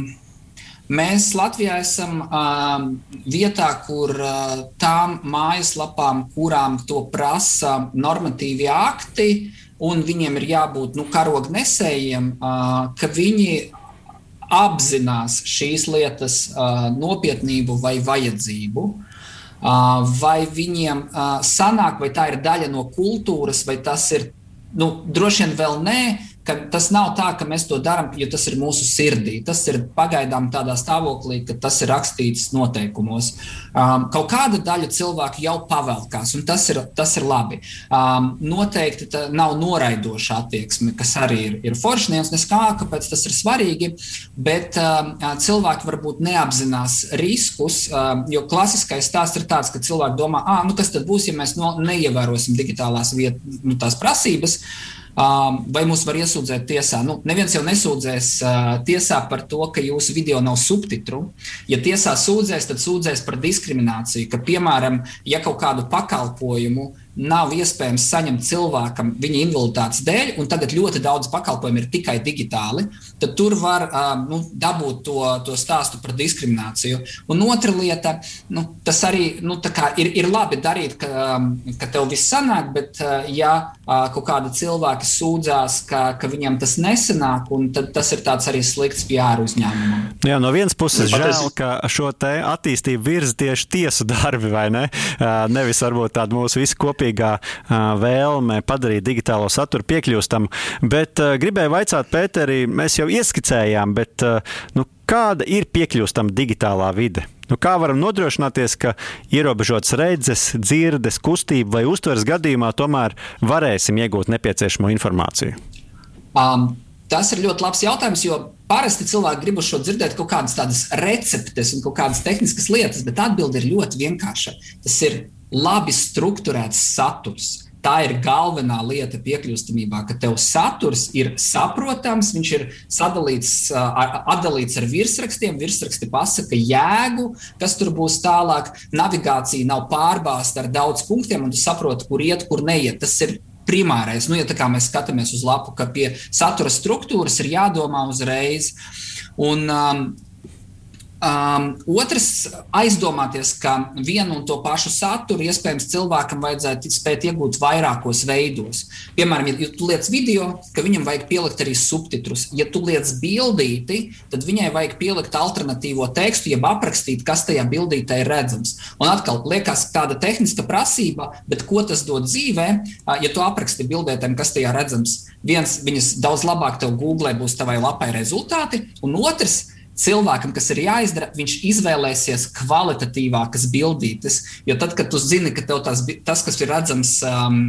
Mēs Latvijā esam um, vietā, kur uh, tām mājaslapām, kurām to prasa normatīvi akti, un viņiem ir jābūt nu, karognesējiem, uh, ka viņi apzinās šīs lietas uh, nopietnību vai vajadzību. Uh, vai viņiem uh, sanāk, vai tā ir daļa no kultūras, vai tas ir, nu, droši vien vēl nē, ka tas nav tā, ka mēs to darām, jo tas ir mūsu sirdī. Tas ir pagaidām tādā stāvoklī, ka tas ir rakstīts noteikumos. Um, kaut kāda daļa cilvēku jau pavelkās, un tas ir, tas ir labi. Um, noteikti tā nav noraidoša attieksme, kas arī ir, ir forši. Neviens kā, kāpēc tas ir svarīgi, bet um, cilvēki varbūt neapzinās riskus, um, jo klasiskais stāsts ir tāds, ka cilvēki domā, ah, nu kas tad būs, ja mēs no, neievērosim digitālās vietas, nu, tās prasības. Uh, vai mūs var iesūdzēt tiesā. Nu, neviens jau nesūdzēs tiesā par to, ka jūsu video nav subtitru. Ja tiesā sūdzēs, tad sūdzēs par diskrimināciju, ka, piemēram, ja kaut kādu pakalpojumu nav iespējams saņemt cilvēkam viņa invaliditātes dēļ, un tagad ļoti daudz pakalpojumu ir tikai digitāli, tad tur var nu, dabūt to, to stāstu par diskrimināciju. Un otra lieta, nu, tas arī nu, ir, ir labi darīt, ka, ka tev viss sanāk, bet ja kaut kāda cilvēka sūdzās, ka, ka viņam tas nesanāk, tad tas ir arī slikts PR uzņēmumam. Jā, no vienas puses žēl, ka šo attīstību virza tieši tiesu darbi, vai ne? Nevis varbūt tāda mūsu visu kopīga kopīgā vēlme padarīt digitālo saturu piekļūstam. Bet gribēju vaicāt, Pēterī, mēs jau ieskicējām, bet nu, kāda ir piekļūstama digitālā vide? Nu, kā varam nodrošināties, ka ierobežotas redzes, dzirdes, kustība vai uztveres gadījumā tomēr varēsim iegūt nepieciešamo informāciju? Um, tas ir ļoti labs jautājums, jo parasti cilvēki grib šo dzirdēt kaut kādas tādas receptes un kaut kādas tehniskas lietas, bet atbilde ir ļoti vienkārša. Tas ir labi strukturēts saturs. Tā ir galvenā lieta piekļūstamībā, ka tev saturs ir saprotams, viņš ir sadalīts, atdalīts ar virsrakstiem. Virsraksti pasaka jēgu, kas tur būs tālāk. Navigācija nav pārbāzta ar daudz punktiem, un tu saproti, kur iet, kur neiet. Tas ir primārais. Nu, ja mēs skatāmies uz lapu, ka pie satura struktūras ir jādomā uzreiz. Un, um, Um, otrs, aizdomāties, ka vienu un to pašu saturu iespējams cilvēkam vajadzētu spēt iegūt vairākos veidos. Piemēram, ja tu liec video, ka viņam vajag pielikt arī subtitrus. Ja tu liec bildīti, tad viņai vajag pielikt alternatīvo tekstu, jeb aprakstīt, kas tajā bildītē ir redzams. Un atkal liekas tāda tehniska prasība, bet ko tas dod dzīvē, ja tu apraksti bildētēm, kas tajā redzams? Viens, viņas daudz labāk tev googlē būs tavai lapai rezultāti, un otrs, cilvēkam, kas ir jāizdara, viņš izvēlēsies kvalitatīvākas bildītes. Jo tad, kad tu zini, ka tev tās, tas, kas ir redzams, um,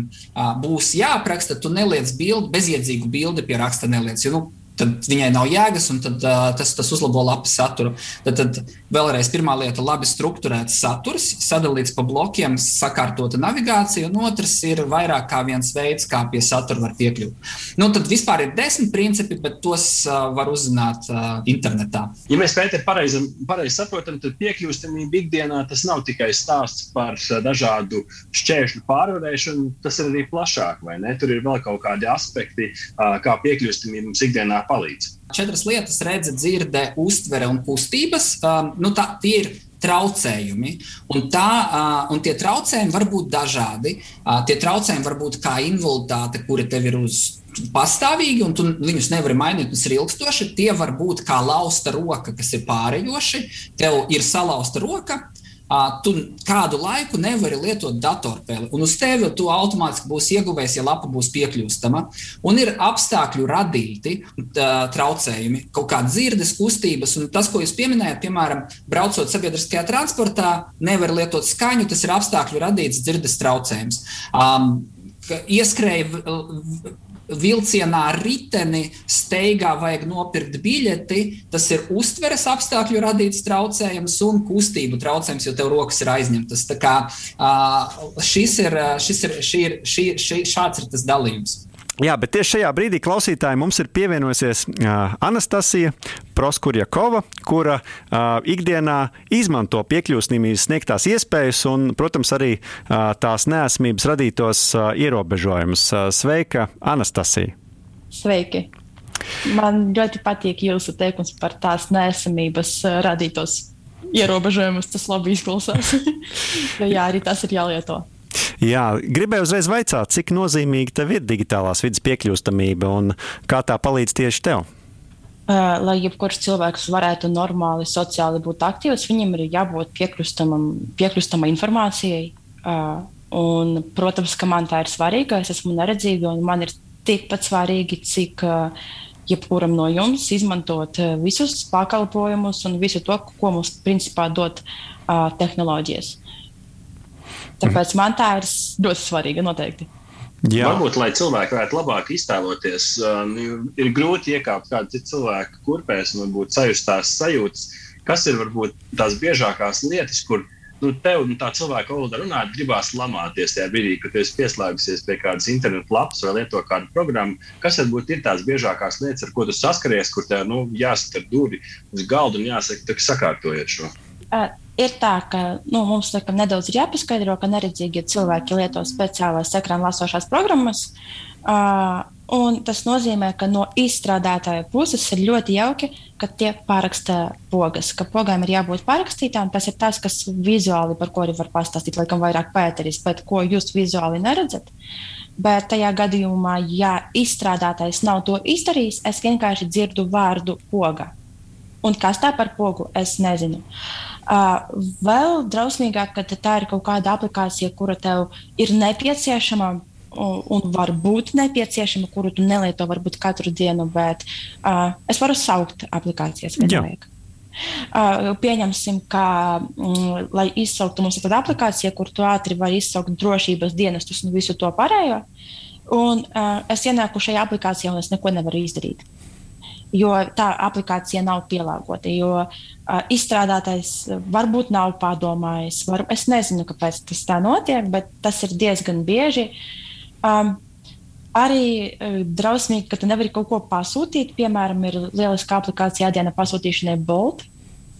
būs jāapraksta, tu neliec bildi, bezjēdzīgu bildi pie raksta neliec. Jo, nu, tad viņai nav jēgas, un tad, uh, tas, tas uzlabo lapas saturu. Tad, tad vēlreiz pirmā lieta - labi strukturēts saturs, sadalīts pa blokiem, sakārtota navigācija, un otrs ir vairāk kā viens veids, kā pie satura var piekļūt. Nu, tad vispār ir desmit principi, bet tos uh, var uzzināt uh, internetā. Ja mēs pētām pareizi pareiz saprotam, tad piekļūstamība ikdienā tas nav tikai stāsts par dažādu šķēršļu pārvarēšanu, tas ir arī plašāk, vai ne? Tur ir vēl kaut kādi aspekti, uh, kā piekļūstamība mums ikdienā palīdz. Četras lietas - redze, dzirde, uztvere un kustības. Um, nu, tā, tie ir traucējumi. Un, tā, uh, un tie traucējumi var būt dažādi. Uh, tie traucējumi var būt kā invaliditāte, kura tev ir uz pastāvīgi, un tu viņus nevari mainīt, tas ir ilgstoši. Tie var būt kā lausta roka, kas ir pārējoši. Tev ir salauzta roka, tu kādu laiku nevari lietot datorspēli. Un uz tevi tu automātiski būsi ieguvējis, ja lapa būs piekļūstama. Un ir apstākļu radīti traucējumi, kaut kāda dzirdes kustības. Un tas, ko jūs pieminējat, piemēram, braucot sabiedriskajā transportā, nevar lietot skaņu, tas ir apstākļu radīts dzirdes traucējums. Um, ieskrēja vilcienā riteni steigā vajag nopirkt biļeti, tas ir uztveres apstākļu radīts traucējums un kustību traucējums, jo tev rokas ir aizņemtas. Tā kā, šis ir, šis ir, šī ir, šī, šī, šāds ir tas dalījums. Jā, bet tieši šajā brīdī klausītāji mums ir pievienojusies uh, Anastasija Proskurjakova, kura uh, ikdienā izmanto piekļūstamības sniegtās iespējas un, protams, arī uh, tās neesmības radītos uh, ierobežojumus. Uh, sveika, Anastasija! Sveiki! Man ļoti patīk jūsu teikums par tās nesamības radītos ierobežojumus. Tas labi izklausās. jā, arī tas ir jālieto. Jā, gribēju uzreiz vaicāt, cik nozīmīga tev ir digitālās vidas piekļūstamība un kā tā palīdz tieši tev? Lai jebkurš cilvēks varētu normāli sociāli būt aktīvs, viņam ir jābūt piekļūstamai informācijai. Un, protams, ka man tā ir svarīga. Es esmu neredzīga, un man ir tikpat svarīgi, cik jebkuram no jums izmantot visus pakalpojumus un visu to, ko mums principā dod tehnoloģijas. Tāpēc man tā ir ļoti svarīga noteikti. Jā. Varbūt, lai cilvēki varētu labāk iztēloties, nu, ir grūti iekāpt kādu citu cilvēku kurpēs un varbūt sajust tās sajūtas, kas ir varbūt tās biežākās lietas, kur nu, tev un tā cilvēka valoda runāt, gribās lamāties tajā brīdī, kad esi pieslēgusies pie kādas internetu lapas vai lieto kādu programmu. Kas varbūt ir tās biežākās lietas, ar ko tu saskaries, kur tev nu, jāsaka duri uz galda un jāsaka, ka sakārtojiet šo? Uh ir tā, ka nu, mums laikam, nedaudz ir jāpaskaidro, ka neredzīgie cilvēki lieto speciālās ekrāna lasošās programmas. Uh, un tas nozīmē, ka no izstrādātāja puses ir ļoti jauki, ka tie pāraksta pogas, ka pogām ir jābūt pārakstītām. Tas ir tas, kas vizuāli, par ko arī var pastāstīt, laikam vairāk pēteris, bet ko jūs vizuāli neredzat. Bet tajā gadījumā, ja izstrādātājs nav to izdarījis, es vienkārši dzirdu vārdu poga. Un kas tā par pogu, es nezinu. Uh, Vēl drausmīgāk, ka tā ir kaut kāda aplikācija, kura tev ir nepieciešama un var būt nepieciešama, kuru tu nelieto varbūt katru dienu, bet uh, es varu saukt aplikācijas, ja vajag. Uh, pieņemsim, ka, mm, lai izsauktu mums tādu aplikāciju, kur tu ātri vari izsaukt drošības dienestus un visu to pārējo. Un, uh, es ienāku šajā aplikācijā un es neko nevaru izdarīt jo tā aplikācija nav pielāgota. Jo uh, izstrādātais varbūt nav padomājis. Var, es nezinu, kāpēc tas tā notiek, bet tas ir diezgan bieži. Um, arī uh, drausmīgi, ka tu nevari kaut ko pasūtīt. Piemēram, ir lieliska aplikācija diena pasūtīšanai Bolt.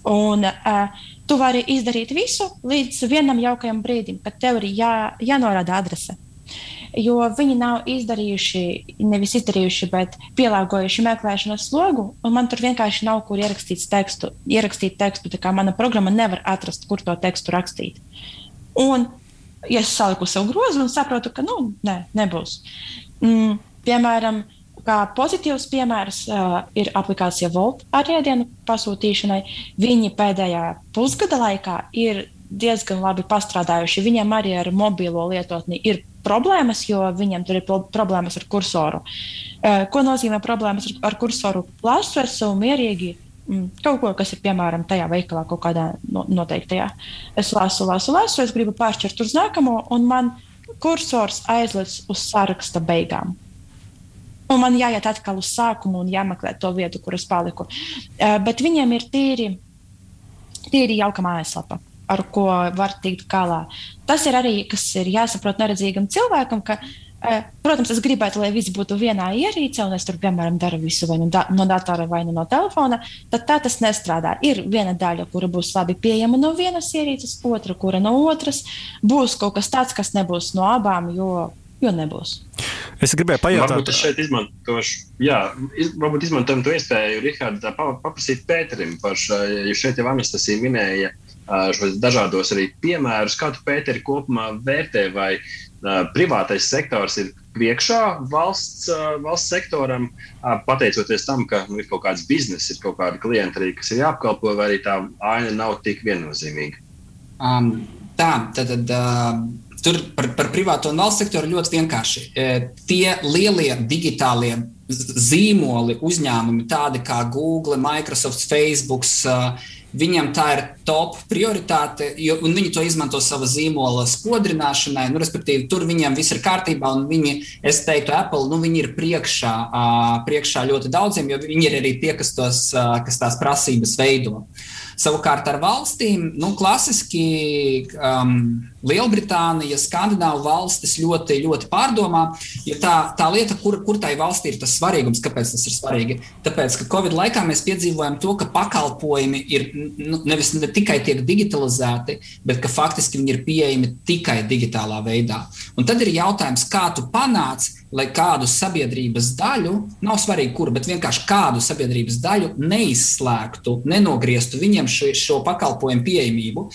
Un uh, tu vari izdarīt visu līdz vienam jaukajam brīdim, kad tev ir jā, jānorāda adrese jo viņi nav izdarījuši, nevis izdarījuši, bet pielāgojuši meklēšanas slogu, un man tur vienkārši nav kur ierakstīt tekstu. Ierakstīt tekstu tā kā mana programma nevar atrast, kur to tekstu rakstīt. Un, ja es saliku sev grozu un saprotu, ka, nu, nē, nebūs. Mm, piemēram, kā pozitīvs piemērs uh, ir aplikācija Volt ar ēdienu pasūtīšanai. Viņi pēdējā pusgada laikā ir diezgan labi pastrādājuši. Viņiem arī ar mobilo lietotni ir problēmas, jo viņiem tur ir problēmas ar kursoru. Ko nozīmē problēmas ar, ar kursoru? Esmu mierīgi. Mm, kaut ko, kas ir piemēram tajā veikalā, kaut kādā noteiktajā. Es lasu, lasu, lasu, es gribu pāršķirt uz nākamo, un man kursors aizliedz uz saraksta beigām. Un man jāiet atkal uz sākumu un jāmeklē to vietu, kur es paliku. Bet viņiem ir tīri, tīri jauka mājaslapa ar ko var tikt galā. Tas ir arī, kas ir jāsaprot neredzīgam cilvēkam, ka, e, protams, es gribētu, lai viss būtu vienā ierīcē, un es tur, piemēram, daru visu vai nu da no datora vai nu no telefona, tad tā tas nestrādā. Ir viena daļa, kura būs labi pieejama no vienas ierīces, otra, kura no otras. Būs kaut kas tāds, kas nebūs no abām, jo, jo nebūs. Es gribēju pajautāt, varbūt es šeit izmantošu, jā, iz, varbūt izmantojam to iespēju, Rihards, paprasīt Pēterim par šo, jo šeit jau Anastasija minēja, uh, dažādos arī piemērus. Kā tu, Pēteri, kopumā vērtē, vai uh, privātais sektors ir priekšā valsts, uh, valsts sektoram, uh, pateicoties tam, ka nu, ir kaut kāds bizness, ir kaut kādi klienti arī, kas ir jāapkalpo, vai arī tā aina nav tik viennozīmīga? Um, tā, tad. tad uh... Tur par, par privāto un valsts sektoru ļoti vienkārši. Tie lielie digitālie zīmoli, uzņēmumi, tādi kā Google, Microsoft, Facebook, Viņam tā ir top prioritāte, jo, un viņi to izmanto savā zīmola spodrināšanai. Nu, respektīvi, tur viņiem viss ir kārtībā, un viņi, es teiktu, Apple, nu, viņi ir priekšā, uh, priekšā ļoti daudziem, jo viņi ir arī tie, kas, tos, uh, kas tās prasības veido. Savukārt ar valstīm, nu, klasiski um, Lielbritānija, Skandināvu valstis ļoti, ļoti pārdomā. Jo tā, tā lieta, kur, kur tai valstī ir tas svarīgums, kāpēc tas ir svarīgi? Tāpēc, ka Covid laikā mēs piedzīvojam to, ka pakalpojumi ir nu, nevis ne tikai tiek digitalizēti, bet ka faktiski viņi ir pieejami tikai digitālā veidā. Un tad ir jautājums, kā tu panāc, lai kādu sabiedrības daļu, nav svarīgi, kur, bet vienkārši kādu sabiedrības daļu neizslēgtu, nenogrieztu viņiem šo, šo pakalpojumu pieejamību.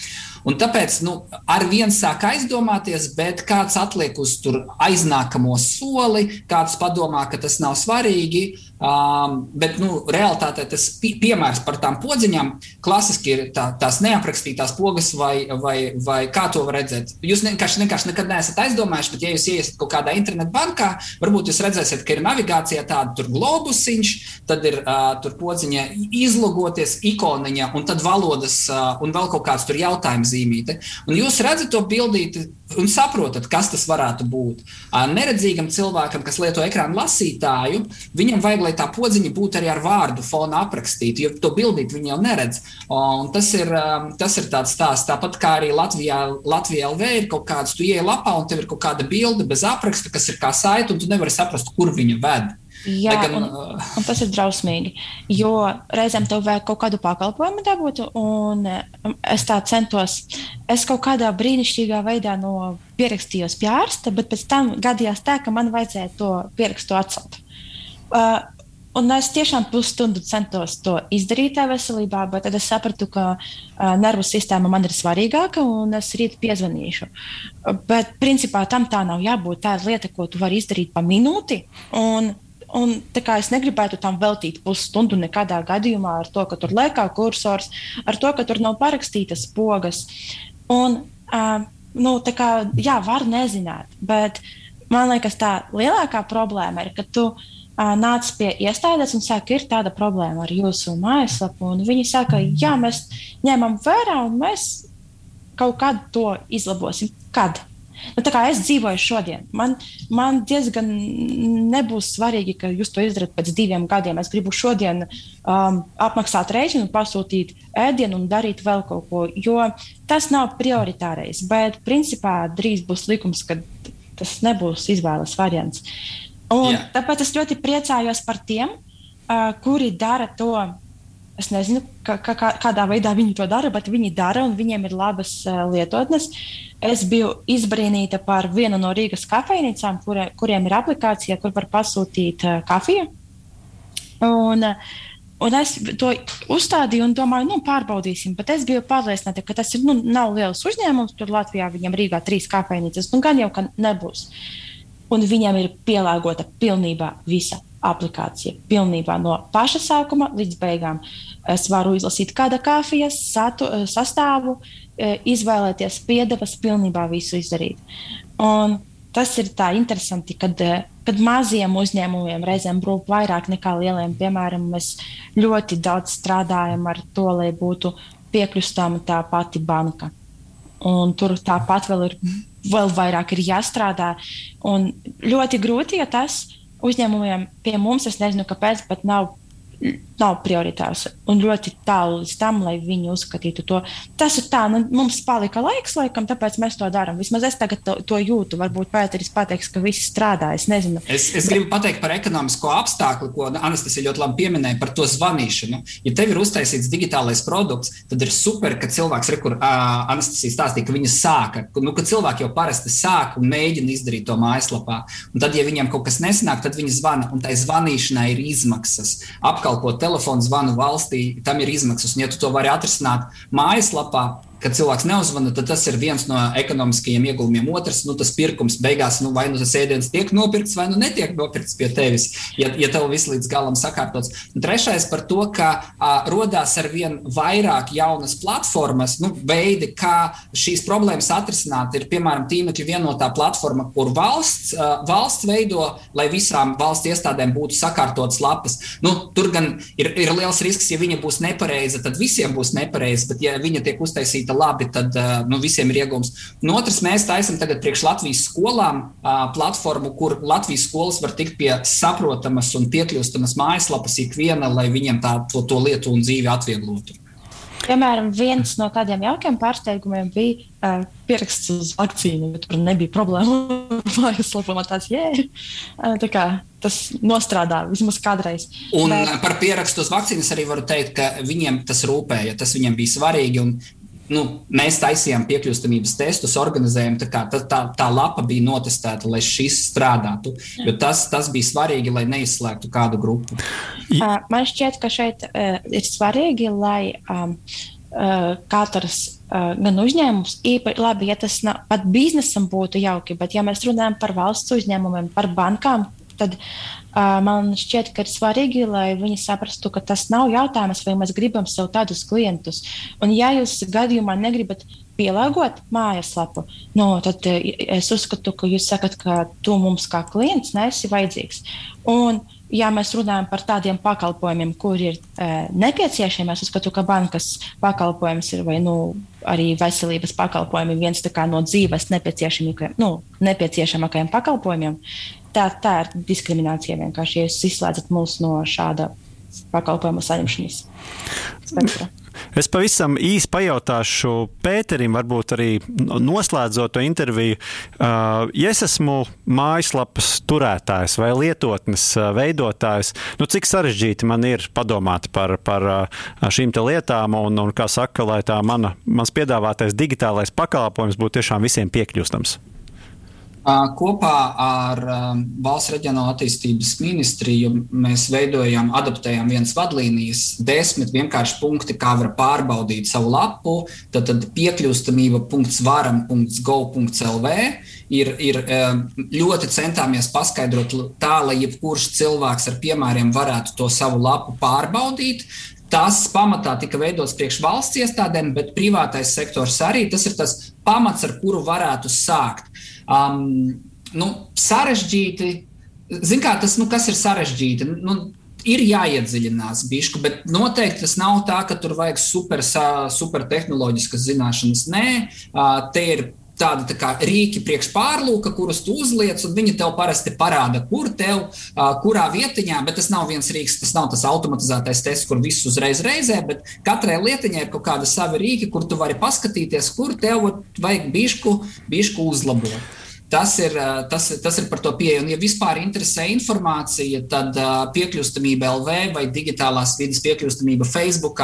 Un tāpēc nu, ar vienu sāk aizdomāties, bet kāds atliek uz aiznākamo soli, kāds padomā, ka tas nav svarīgi. Um, bet nu, realtātē tas pi piemērs par tām podziņām klasiski ir tā, tās neaprakstītās pogas, vai, vai, vai kā to var redzēt. Jūs vienkārši, vienkārši nekad neesat aizdomājuši, bet, ja jūs iesiet kaut kādā internetbankā, varbūt jūs redzēsiet, ka ir navigācijā tāda globusiņš, tad ir uh, tur podziņa izlogoties, ikoniņa, un tad valodas uh, un vēl kaut kāds tur jautājums zīmīte. Un jūs redzat to bildīti un saprotat, kas tas varētu būt. Neredzīgam cilvēkam, kas lieto ekrāna lasītāju, viņam vajag, lai tā podziņa būtu arī ar vārdu fona aprakstīta, jo to bildīt viņi jau neredz. Un tas ir, tas ir tāds stāsts. Tāpat kā arī Latvijā, Latvijā LV ir kaut kāds, tu ieej lapā un tev ir kaut kāda bilde bez apraksta, kas ir kā saita, un tu nevari saprast, kur viņa ved. Jā, gan, un, un tas ir drausmīgi. Jo reizēm tev vajag kaut kādu pakalpojumu dabūt, un es tā centos. Es kaut kādā brīnišķīgā veidā no pierakstījos pie ārsta, bet pēc tam gadījās tā, ka man vajadzēja to pierakstu atcelt. Uh, Un es tiešām pusstundu centos to izdarīt tā veselībā, bet tad es sapratu, ka uh, nervu sistēma man ir svarīgāka un es rīt piezvanīšu. Bet principā tam tā nav jābūt. Tā ir lieta, ko tu vari izdarīt pa minūti. Un Un, es negribētu tam veltīt pusstundu nekādā gadījumā ar to, ka tur lēkā kursors, ar to, ka tur nav parakstītas pogas. Un, uh, nu, kā, jā, var nezināt, bet man liekas, tā lielākā problēma ir, ka tu uh, nāc pie iestādes un saka, ir tāda problēma ar jūsu mājaslapu. Viņi saka, jā, mēs ņemam vērā un mēs kaut kad to izlabosim. Kad? Nu, es dzīvoju šodien. Man, man diezgan nebūs svarīgi, ka jūs to izdarāt pēc diviem gadiem. Es gribu šodien um, apmaksāt rēķinu, pasūtīt ēdienu un darīt vēl kaut ko, jo tas nav prioritārais. Bet principā drīz būs likums, ka tas nebūs izvēles variants. Un, yeah. Tāpēc es ļoti priecājos par tiem, uh, kuri dara to Es nezinu, kā, kā, kādā veidā viņi to dara, bet viņi dara un viņiem ir labas uh, lietotnes. Es biju izbrīnīta par vienu no Rīgas kafejnīcām, kure, kuriem ir aplikācija, kur var pasūtīt uh, kafiju. Un, uh, Un es to uzstādīju un domāju, nu, pārbaudīsim. Bet es biju pārliecināta, ka tas ir, nu, nav liels uzņēmums. Tur Latvijā viņam Rīgā trīs kafejnīcas, nu, gan jau, ka nebūs. Un viņam ir pielāgota pilnībā visa aplikācija pilnībā no paša sākuma līdz beigām. Es varu izlasīt kāda kafijas satu, eh, sastāvu, eh, izvēlēties piedevas, pilnībā visu izdarīt. Un tas ir tā interesanti, kad, eh, kad maziem uzņēmumiem reizēm brūk vairāk nekā lieliem. Piemēram, mēs ļoti daudz strādājam ar to, lai būtu piekļūstama tā pati banka. Un tur tāpat vēl ir vēl vairāk ir jāstrādā. Un ļoti grūti, ja tas uzņēmumiem pie mums, es nezinu, kāpēc, bet nav nav prioritārs un ļoti tālu līdz tam, lai viņi uzskatītu to. Tas ir tā, nu, mums palika laiks, laikam, tāpēc mēs to darām. Vismaz es tagad to, to jūtu. Varbūt Pēteris pateiks, ka viss strādā. Es nezinu. Es, es gribu pateikt par ekonomisko apstākļu, ko Anastasija ļoti labi pieminēja par to zvanīšanu. Ja tev ir uztaisīts digitālais produkts, tad ir super, ka cilvēks, re, kur uh, Anastasija stāstīja, ka viņa sāka, nu, ka cilvēki jau parasti sāk un mēģina izdarīt to mājaslapā. Un tad, ja viņiem kaut kas nesanāk, tad viņi zvana, un tai zvanīšanai ir izmaksas. Apkalpot telefonu zvanu valstī, tam ir izmaksas. Un, ja tu to vari atrisināt mājaslapā, kad cilvēks neuzvana, tad tas ir viens no ekonomiskajiem ieguvumiem. Otrs, nu, tas pirkums beigās, nu, vai nu tas ēdiens tiek nopirkts, vai nu netiek nopirkts pie tevis, ja, ja tev viss līdz galam sakārtots. Un trešais par to, ka a, rodās ar vien vairāk jaunas platformas, nu, veidi, kā šīs problēmas atrisināt. Ir, piemēram, tīmekļa vienotā platforma, kur valsts, a, valsts veido, lai visām valsts iestādēm būtu sakārtotas lapas. Nu, tur gan ir, ir liels risks, ja viņa būs nepareiza, tad visiem būs nepareiza, bet ja viņa tiek uztaisīta labi, tad nu, visiem ir iegūms. Un otrs, mēs taisam tagad priekš Latvijas skolām platformu, kur Latvijas skolas var tikt pie saprotamas un piekļūstamas mājaslapas ikviena, lai viņiem tā, to, to lietu un dzīvi atvieglotu. Piemēram, viens no tādiem jaukiem pārsteigumiem bija uh, pieraksts uz vakcīnu, bet tur nebija problēma. Mājaslapā tāds jēga. Uh, tā kā tas nostrādā vismaz kādreiz. Un bet... par pierakstu uz vakcīnas arī varu teikt, ka viņiem tas rūpēja, tas viņiem bija svarīgi. Nu, mēs taisījām piekļūstamības testus, organizējām tā, kā, tā, tā, tā lapa bija notestēta, lai šis strādātu. Jo tas, tas bija svarīgi, lai neizslēgtu kādu grupu. Man šķiet, ka šeit uh, ir svarīgi, lai um, uh, katrs uh, gan uzņēmums, īpaši labi, ja tas nav, pat biznesam būtu jauki, bet ja mēs runājam par valsts uzņēmumiem, par bankām, tad man šķiet, ka ir svarīgi, lai viņi saprastu, ka tas nav jautājums, vai mēs gribam sev tādus klientus. Un, ja jūs gadījumā negribat pielāgot mājaslapu, no, tad es uzskatu, ka jūs sakat, ka tu mums kā klients nesi vajadzīgs. Un, ja mēs runājam par tādiem pakalpojumiem, kur ir e, nepieciešami, es uzskatu, ka bankas pakalpojums ir vai nu, arī veselības pakalpojumi viens no dzīves nepieciešamākajiem, nu, nepieciešamākajiem pakalpojumiem tā, tā ir diskriminācija vienkārši, jūs izslēdzat mūs no šāda pakalpojuma saņemšanas spektra. Es pavisam īsi pajautāšu Pēterim, varbūt arī noslēdzot to interviju. Uh, ja es esmu mājaslapas turētājs vai lietotnes uh, veidotājs, nu cik sarežģīti man ir padomāt par, par uh, šīm lietām un, un kā saka, lai tā mana, mans piedāvātais digitālais pakalpojums būtu tiešām visiem piekļūstams? Kopā ar Valsts reģionālo attīstības ministriju mēs veidojam, adaptējam vienas vadlīnijas, desmit vienkārši punkti, kā var pārbaudīt savu lapu. Tad, tad piekļūstamība.varam.go.lv ir, ir ļoti centāmies paskaidrot tā, lai jebkurš cilvēks ar piemēriem varētu to savu lapu pārbaudīt. Tas pamatā tika veidots priekš valsts iestādēm, bet privātais sektors arī tas ir tas pamats, ar kuru varētu sākt. Um, nu, sarežģīti, zināmā kā tas, nu, ir sarežģīti. Nu, ir jāiedziļinās bišku, bet noteikti tas nav tā, ka tur vajag super, super tehnoloģiskas zināšanas. Nē, te ir tādi tā kā, rīki priekš pārlūka, kurus tu uzliec, un viņi tev parasti parāda, kur tev, kurā vietiņā, bet tas nav viens rīks, tas nav tas automatizētais tests, kur viss uzreiz reizē, bet katrai lietiņai ir kaut kāda sava rīka, kur tu vari paskatīties, kur tev vajag bišku, bišku uzlabot. Tas ir, tas, tas ir par to pieeju. Un, ja vispār interesē informācija, tad piekļūstamība LV vai digitālās vidas piekļūstamība Facebook.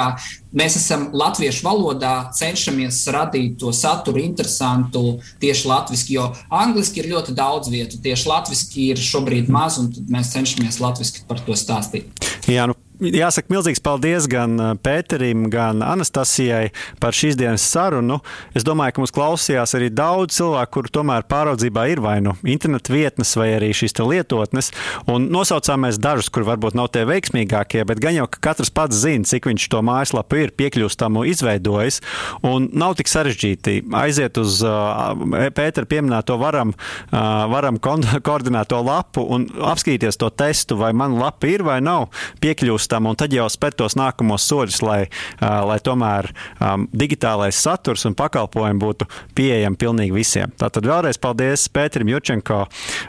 Mēs esam latviešu valodā, cenšamies radīt to saturu interesantu tieši latviešu, jo angliski ir ļoti daudz vietu. Tieši latviešu ir šobrīd maz, un mēs cenšamies latviešu par to stāstīt. Jā, nu jāsaka milzīgs paldies gan uh, Pēterim, gan Anastasijai par šīs dienas sarunu. Es domāju, ka mums klausījās arī daudz cilvēku, kuru tomēr pāraudzībā ir vai nu internetu vietnes, vai arī šīs lietotnes. Un nosaucām mēs dažus, kur varbūt nav tie veiksmīgākie, bet gan jau katrs pats zina, cik viņš to mājaslapu ir piekļūstamu izveidojis. Un nav tik sarežģīti aiziet uz uh, Pētera pieminēto varam, uh, varam koordinēto lapu un apskatīties to testu, vai man lapa ir vai nav piekļūstama atbalstam, un tad jau spērt tos nākamos soļus, lai, lai tomēr um, digitālais saturs un pakalpojumi būtu pieejami pilnīgi visiem. Tātad vēlreiz paldies Pēterim Jurčenko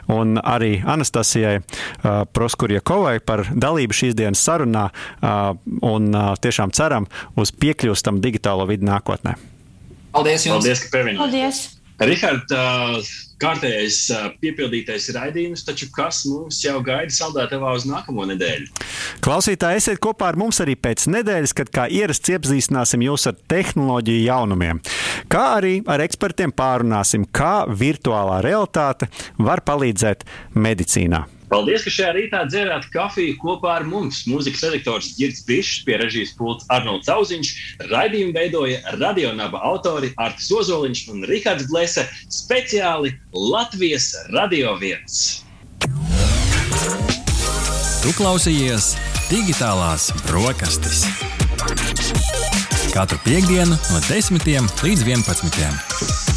un arī Anastasijai uh, Proskurjakovai par dalību šīs dienas sarunā, uh, un uh, tiešām ceram uz piekļūstam digitālo vidi nākotnē. Paldies jums! Paldies, ka pievienojāties! Rihard, kārtējais piepildītais raidījums, taču kas mums jau gaida saldētavā uz nākamo nedēļu? Klausītāji, esiet kopā ar mums arī pēc nedēļas, kad kā ierasts iepazīstināsim jūs ar tehnoloģiju jaunumiem. Kā arī ar ekspertiem pārunāsim, kā virtuālā realitāte var palīdzēt medicīnā. Paldies, ka šajā rītā dzērāt kafiju kopā ar mums. Mūzikas redaktors Girts Bišs, pie režijas pults Arnolds Zauziņš, raidījumu veidoja radionāba autori Artis Ozoliņš un Rihards Blese speciāli Latvijas Radio 1. Tu klausījies digitālās brokastis. Katru piekdienu no 10 līdz 11.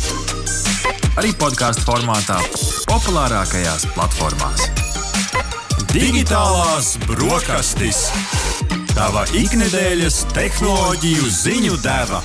Arī podkāstu formātā, populārākajās platformās. Digitālās brokastis. Tava ikdienas tehnoloģiju ziņu deva.